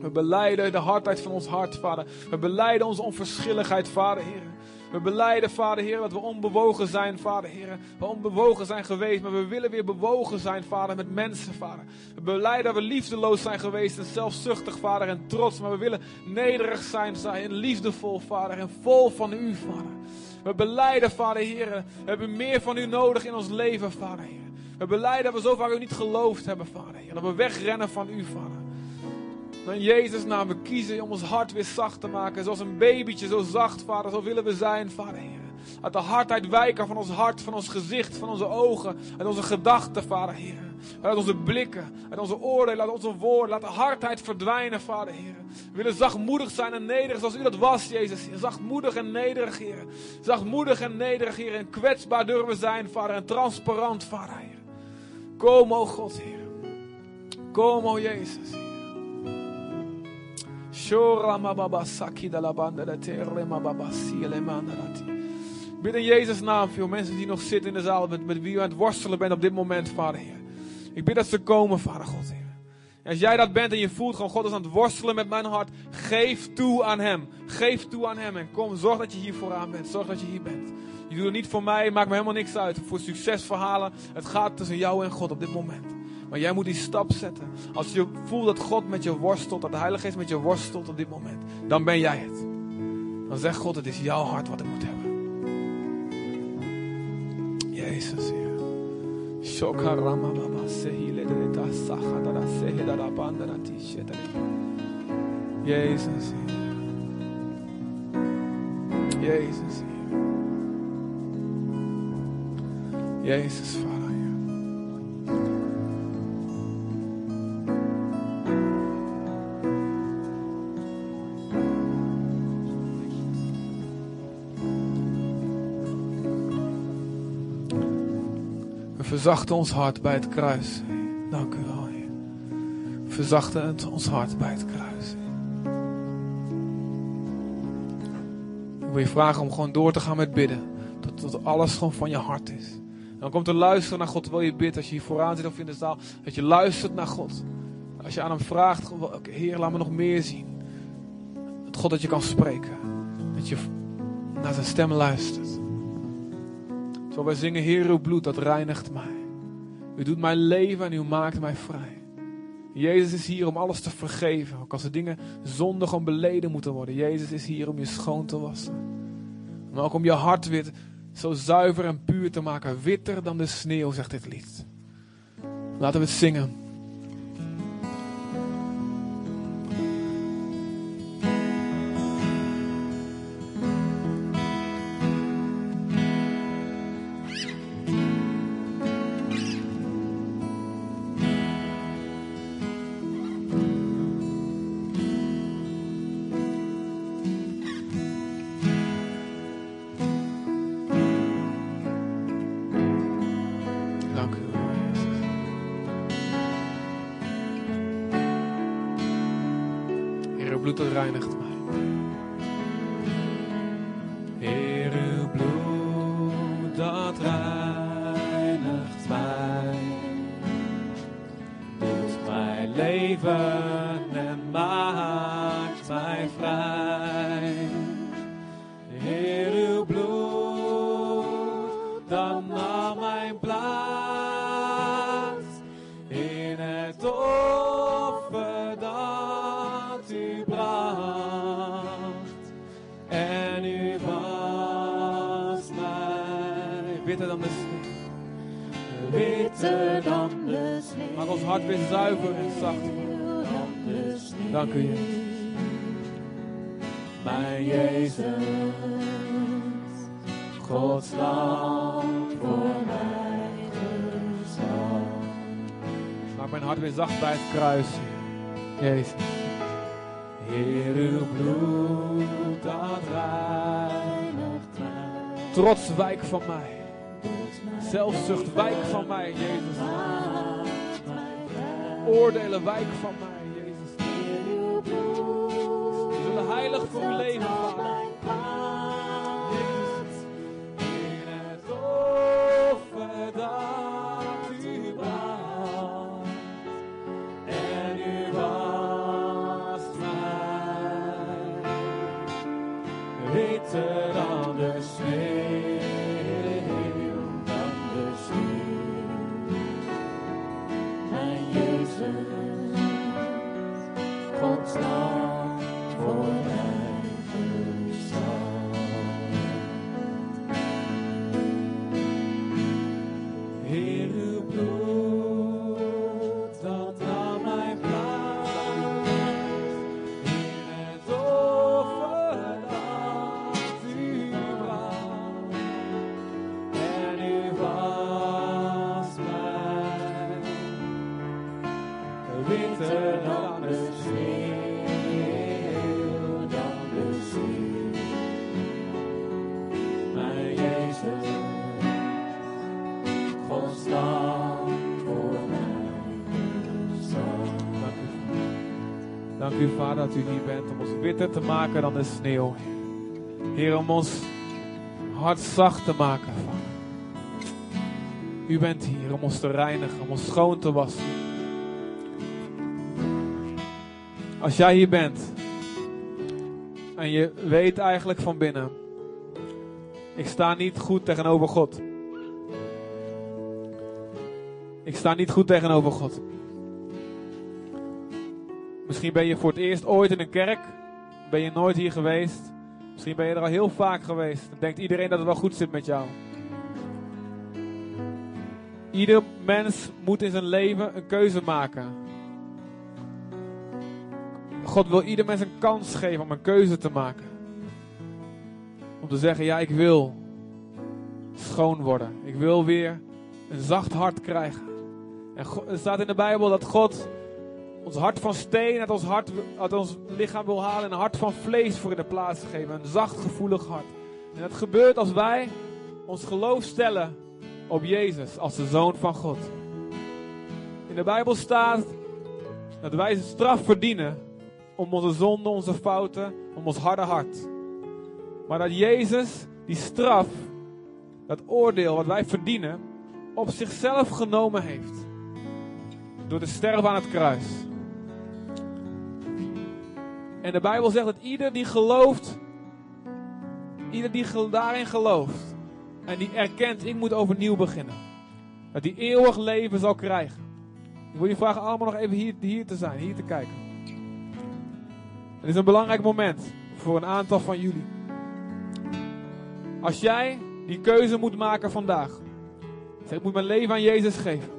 We beleiden de hardheid van ons hart, Vader. We beleiden onze onverschilligheid, Vader, Heer. We beleiden, Vader, Heer, dat we onbewogen zijn, Vader, Heer. We onbewogen zijn geweest, maar we willen weer bewogen zijn, Vader, met mensen, Vader. We beleiden dat we liefdeloos zijn geweest en zelfzuchtig, Vader, en trots. Maar we willen nederig zijn, zijn liefdevol, Vader, en vol van U, Vader. We beleiden, Vader, Heer, we hebben meer van U nodig in ons leven, Vader, Heer. We beleiden dat we zo vaak U niet geloofd hebben, Vader, Heer. Dat we wegrennen van U, Vader. In Jezus' naam, we kiezen om ons hart weer zacht te maken. Zoals een babytje, zo zacht, Vader. Zo willen we zijn, Vader Heer. Uit de hardheid wijken van ons hart, van ons gezicht, van onze ogen. Uit onze gedachten, Vader Heer. Uit onze blikken, uit onze oordelen, uit onze woorden. Laat de hardheid verdwijnen, Vader Heer. We willen zachtmoedig zijn en nederig zoals u dat was, Jezus. Zachtmoedig en nederig, Heer. Zachtmoedig en nederig, Heer. En kwetsbaar durven zijn, Vader. En transparant, Vader Heer. Kom, o God, Heer. Kom, o Jezus, ti. Bid in Jezus' naam veel mensen die nog zitten in de zaal met, met wie u aan het worstelen bent op dit moment, Vader Heer. Ik bid dat ze komen, Vader God Heer. En als jij dat bent en je voelt gewoon God is aan het worstelen met mijn hart, geef toe aan Hem. Geef toe aan Hem en kom, zorg dat je hier vooraan bent. Zorg dat je hier bent. Je doet het niet voor mij, maakt me helemaal niks uit. Voor succesverhalen. Het gaat tussen jou en God op dit moment. Maar jij moet die stap zetten. Als je voelt dat God met je worstelt, dat de Heilige Geest met je worstelt op dit moment, dan ben jij het. Dan zegt God, het is jouw hart wat ik moet hebben. Jezus, Heer. Jezus, Heer. Jezus, Heer. Jezus, Vader, We verzachten ons hart bij het kruis. Dank u wel, Heer. Het ons hart bij het kruis. Ik wil je vragen om gewoon door te gaan met bidden. Tot, tot alles gewoon van je hart is. En dan komt te luisteren naar God terwijl je bidt. Als je hier vooraan zit of in de zaal. Dat je luistert naar God. Als je aan hem vraagt, Heer, laat me nog meer zien. Dat God dat je kan spreken. Dat je naar zijn stem luistert. Zo wij zingen, Heer, uw bloed, dat reinigt mij. U doet mijn leven en u maakt mij vrij. Jezus is hier om alles te vergeven. Ook als er dingen zondig om beleden moeten worden. Jezus is hier om je schoon te wassen. Maar ook om je hart weer zo zuiver en puur te maken. Witter dan de sneeuw, zegt dit lied. Laten we het zingen. Kruis, Jezus. Heer, uw bloed dat reinigt mij. Trots wijk van mij. Zelfzucht wijk van mij, Jezus. Oordelen wijk van mij, Jezus. We zullen heilig voor uw leven, Vader. Witter te maken dan de sneeuw. Heer, om ons hart zacht te maken. U bent hier om ons te reinigen, om ons schoon te wassen. Als jij hier bent en je weet eigenlijk van binnen, ik sta niet goed tegenover God. Ik sta niet goed tegenover God. Misschien ben je voor het eerst ooit in een kerk. Ben je nooit hier geweest. Misschien ben je er al heel vaak geweest. Dan denkt iedereen dat het wel goed zit met jou. Ieder mens moet in zijn leven een keuze maken. God wil ieder mens een kans geven om een keuze te maken. Om te zeggen, ja ik wil schoon worden. Ik wil weer een zacht hart krijgen. En er staat in de Bijbel dat God ons hart van steen uit ons, hart, ons lichaam wil halen en een hart van vlees voor in de plaats geven. Een zacht, gevoelig hart. En dat gebeurt als wij ons geloof stellen op Jezus als de Zoon van God. In de Bijbel staat dat wij straf verdienen om onze zonden, onze fouten, om ons harde hart. Maar dat Jezus die straf, dat oordeel wat wij verdienen, op zichzelf genomen heeft. Door te sterven aan het kruis. En de Bijbel zegt dat ieder die gelooft, ieder die daarin gelooft en die erkent, ik moet overnieuw beginnen, dat die eeuwig leven zal krijgen. Ik wil je vragen allemaal nog even hier, hier te zijn, hier te kijken. Het is een belangrijk moment voor een aantal van jullie. Als jij die keuze moet maken vandaag, zeg ik moet mijn leven aan Jezus geven.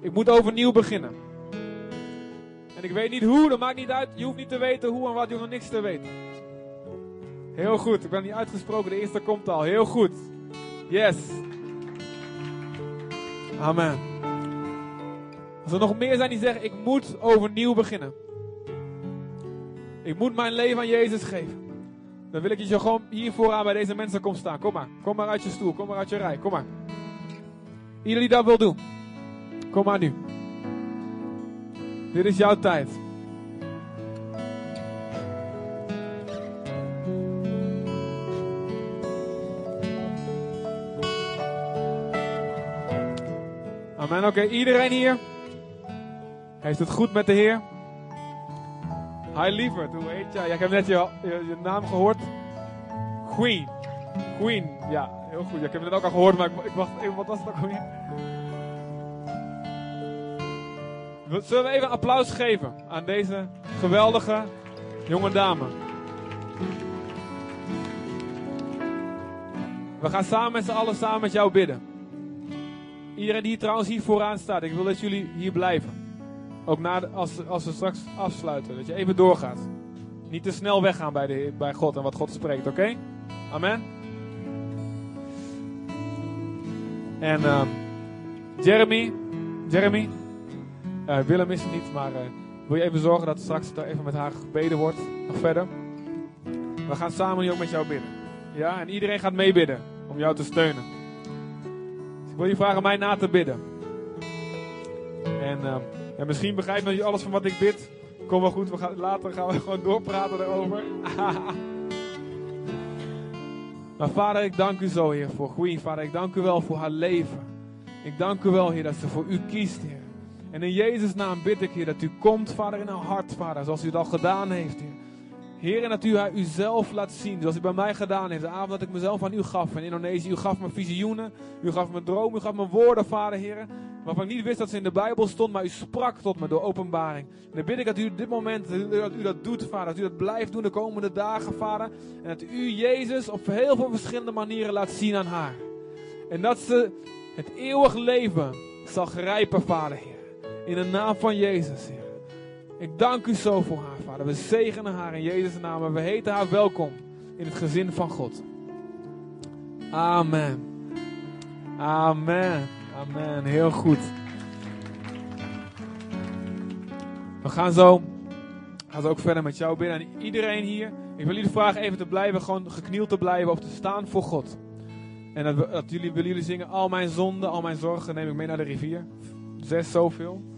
Ik moet overnieuw beginnen. En ik weet niet hoe, dat maakt niet uit. Je hoeft niet te weten hoe en wat, je hoeft nog niks te weten. Heel goed, ik ben niet uitgesproken, de eerste komt al. Heel goed. Yes. Amen. Als er nog meer zijn die zeggen, ik moet overnieuw beginnen. Ik moet mijn leven aan Jezus geven. Dan wil ik dat je gewoon hier vooraan bij deze mensen komt staan. Kom maar. Kom maar uit je stoel. Kom maar uit je rij. Kom maar. Ieder die dat wil doen. Kom maar nu. Dit is jouw tijd. Amen. Oké, iedereen hier heeft het goed met de Heer. Hi lieverd, hoe heet jij? Ja, ik heb net je, je, naam gehoord. Queen. Queen, ja, heel goed. Ik heb het net ook al gehoord, maar ik, ik wacht even, wat was het ook alweer? Zullen we even applaus geven aan deze geweldige jonge dame? We gaan samen met z'n allen samen met jou bidden. Iedereen die trouwens hier vooraan staat, ik wil dat jullie hier blijven. Ook na als, als we straks afsluiten, dat je even doorgaat. Niet te snel weggaan bij, de, bij God en wat God spreekt, oké? Amen. En ehm, Jeremy, Jeremy, Willem is er niet, maar eh, wil je even zorgen dat straks er even met haar gebeden wordt, nog verder? We gaan samen nu ook met jou bidden. Ja, en iedereen gaat meebidden om jou te steunen. Dus ik wil je vragen mij na te bidden. En ehm, ja, misschien begrijpt je alles van wat ik bid. Kom wel goed, we gaan, later gaan we gewoon doorpraten daarover. maar vader, ik dank u zo, Heer, voor Queen. Vader, ik dank u wel voor haar leven. Ik dank u wel, Heer, dat ze voor u kiest, Heer. En in Jezus' naam bid ik, Heer, dat u komt, Vader, in haar hart, Vader, zoals u het al gedaan heeft, Heer. Heer, en dat u haar uzelf laat zien, zoals u bij mij gedaan heeft. De avond dat ik mezelf aan u gaf in Indonesië. U gaf me visioenen, u gaf me dromen, u gaf me woorden, Vader, Heer. Waarvan ik niet wist dat ze in de Bijbel stond, maar u sprak tot me door openbaring. En dan bid ik dat u dit moment, dat u dat doet, Vader. Dat u dat blijft doen de komende dagen, Vader. En dat u Jezus op heel veel verschillende manieren laat zien aan haar. En dat ze het eeuwig leven zal grijpen, Vader, Heer. In de naam van Jezus, Heer. Ik dank u zo voor haar, Vader. We zegenen haar in Jezus' naam en we heten haar welkom in het gezin van God. Amen. Amen. Amen. Heel goed. We gaan zo, gaan zo ook verder met jou binnen. En iedereen hier, ik wil jullie vragen even te blijven, gewoon geknield te blijven of te staan voor God. En dat, jullie, willen jullie zingen, al mijn zonden, al mijn zorgen neem ik mee naar de rivier. Zes zoveel.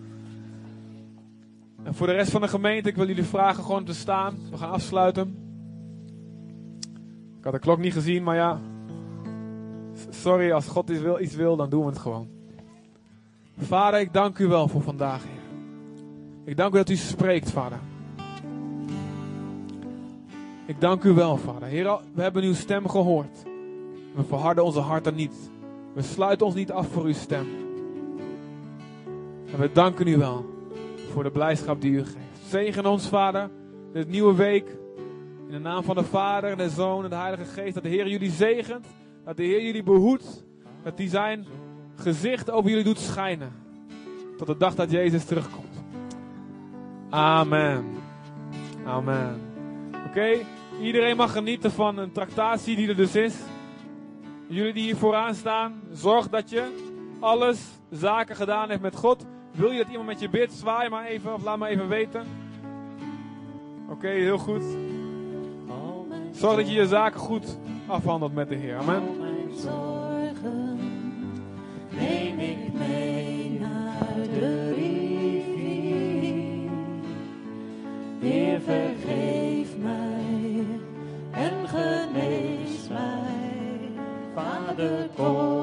En voor de rest van de gemeente, ik wil jullie vragen gewoon te staan. We gaan afsluiten. Ik had de klok niet gezien, maar ja. Sorry, als God iets wil, dan doen we het gewoon. Vader, ik dank u wel voor vandaag, Heer. Ik dank u dat u spreekt, Vader. Ik dank u wel, Vader. Heer, we hebben uw stem gehoord. We verharden onze harten niet. We sluiten ons niet af voor uw stem. En we danken u wel voor de blijdschap die u geeft. Zegen ons, Vader, dit nieuwe week. In de naam van de Vader en de Zoon en de Heilige Geest. Dat de Heer jullie zegent. Dat de Heer jullie behoedt. Dat hij zijn gezicht over jullie doet schijnen. Tot de dag dat Jezus terugkomt. Amen. Amen. Oké, iedereen mag genieten van een tractatie die er dus is. Jullie die hier vooraan staan, zorg dat je alles zaken gedaan hebt met God. Wil je dat iemand met je bidt, zwaai maar even of laat me even weten. Oké, heel goed. Zorg dat je je zaken goed afhandelt met de Heer. Amen. Al mijn zorgen neem ik mee naar de rivier. Heer, vergeef mij en genees mij. Vader, kom,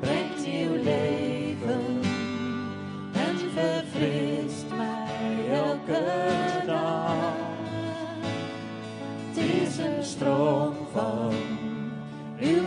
brengt nieuw leven en verfrist mij elke dag. Het is een stroom van uw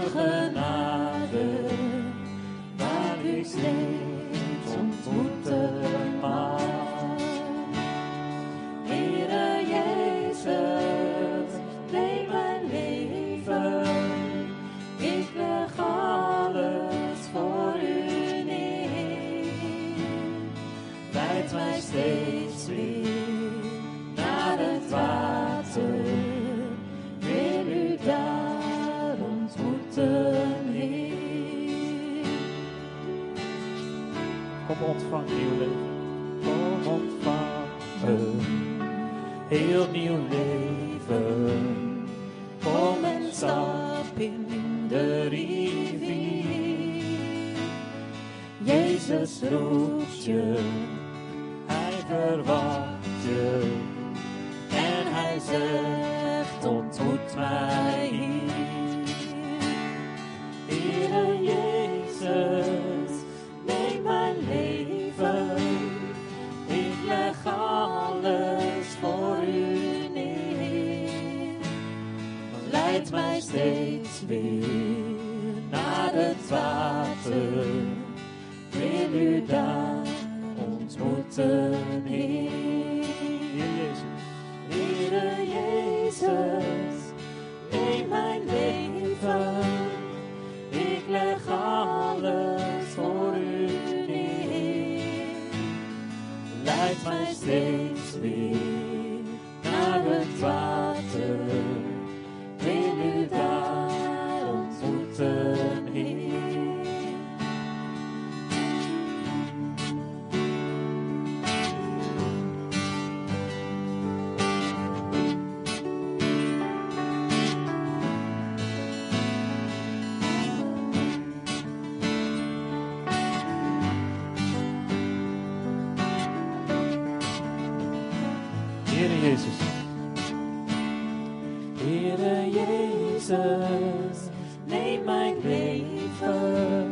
Heere Jezus, neem mijn leven.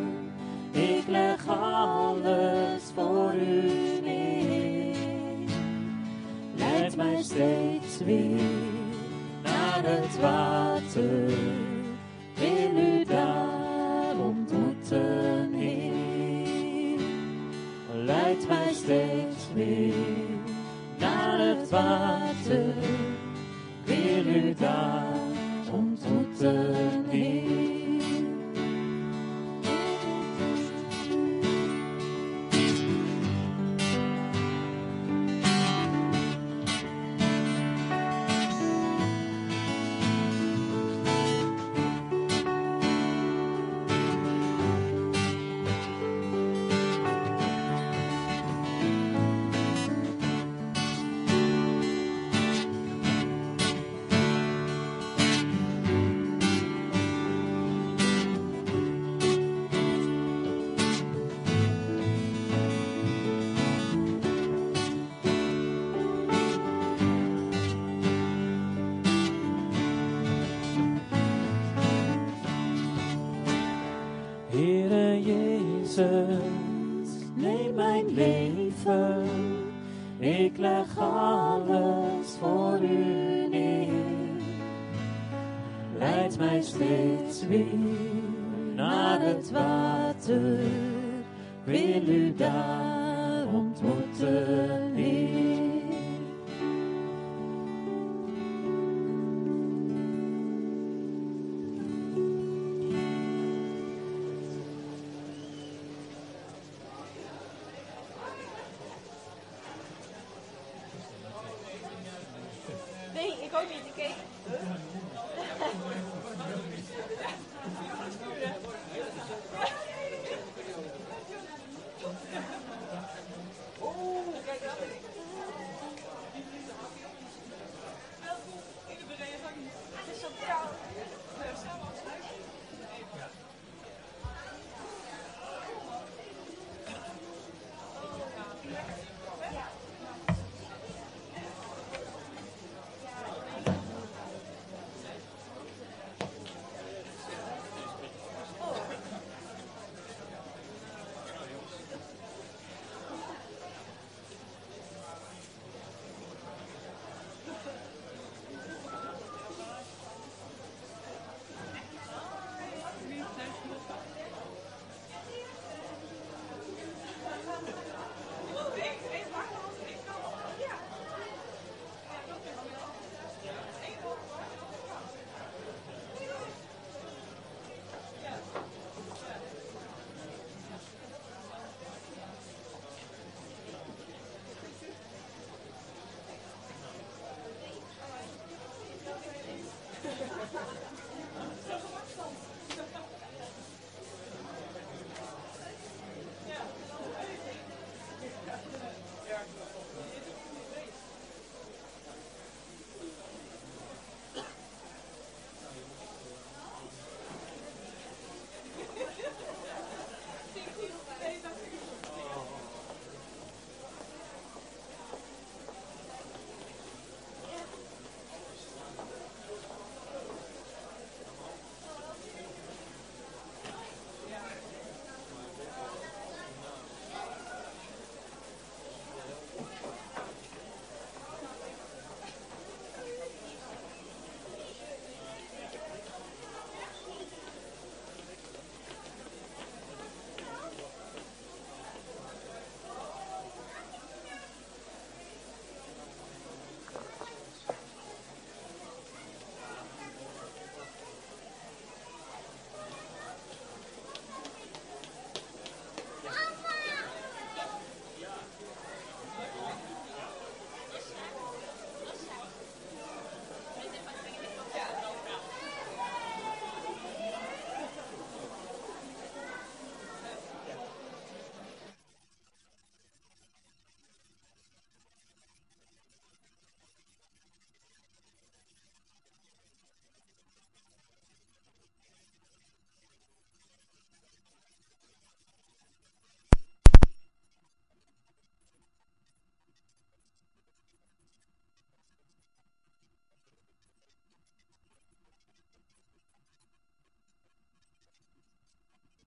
Ik leg alles voor u neer. Leid mij steeds weer naar het water. Wil u daar ontmoeten, Heer. Leid mij steeds weer naar het water. done.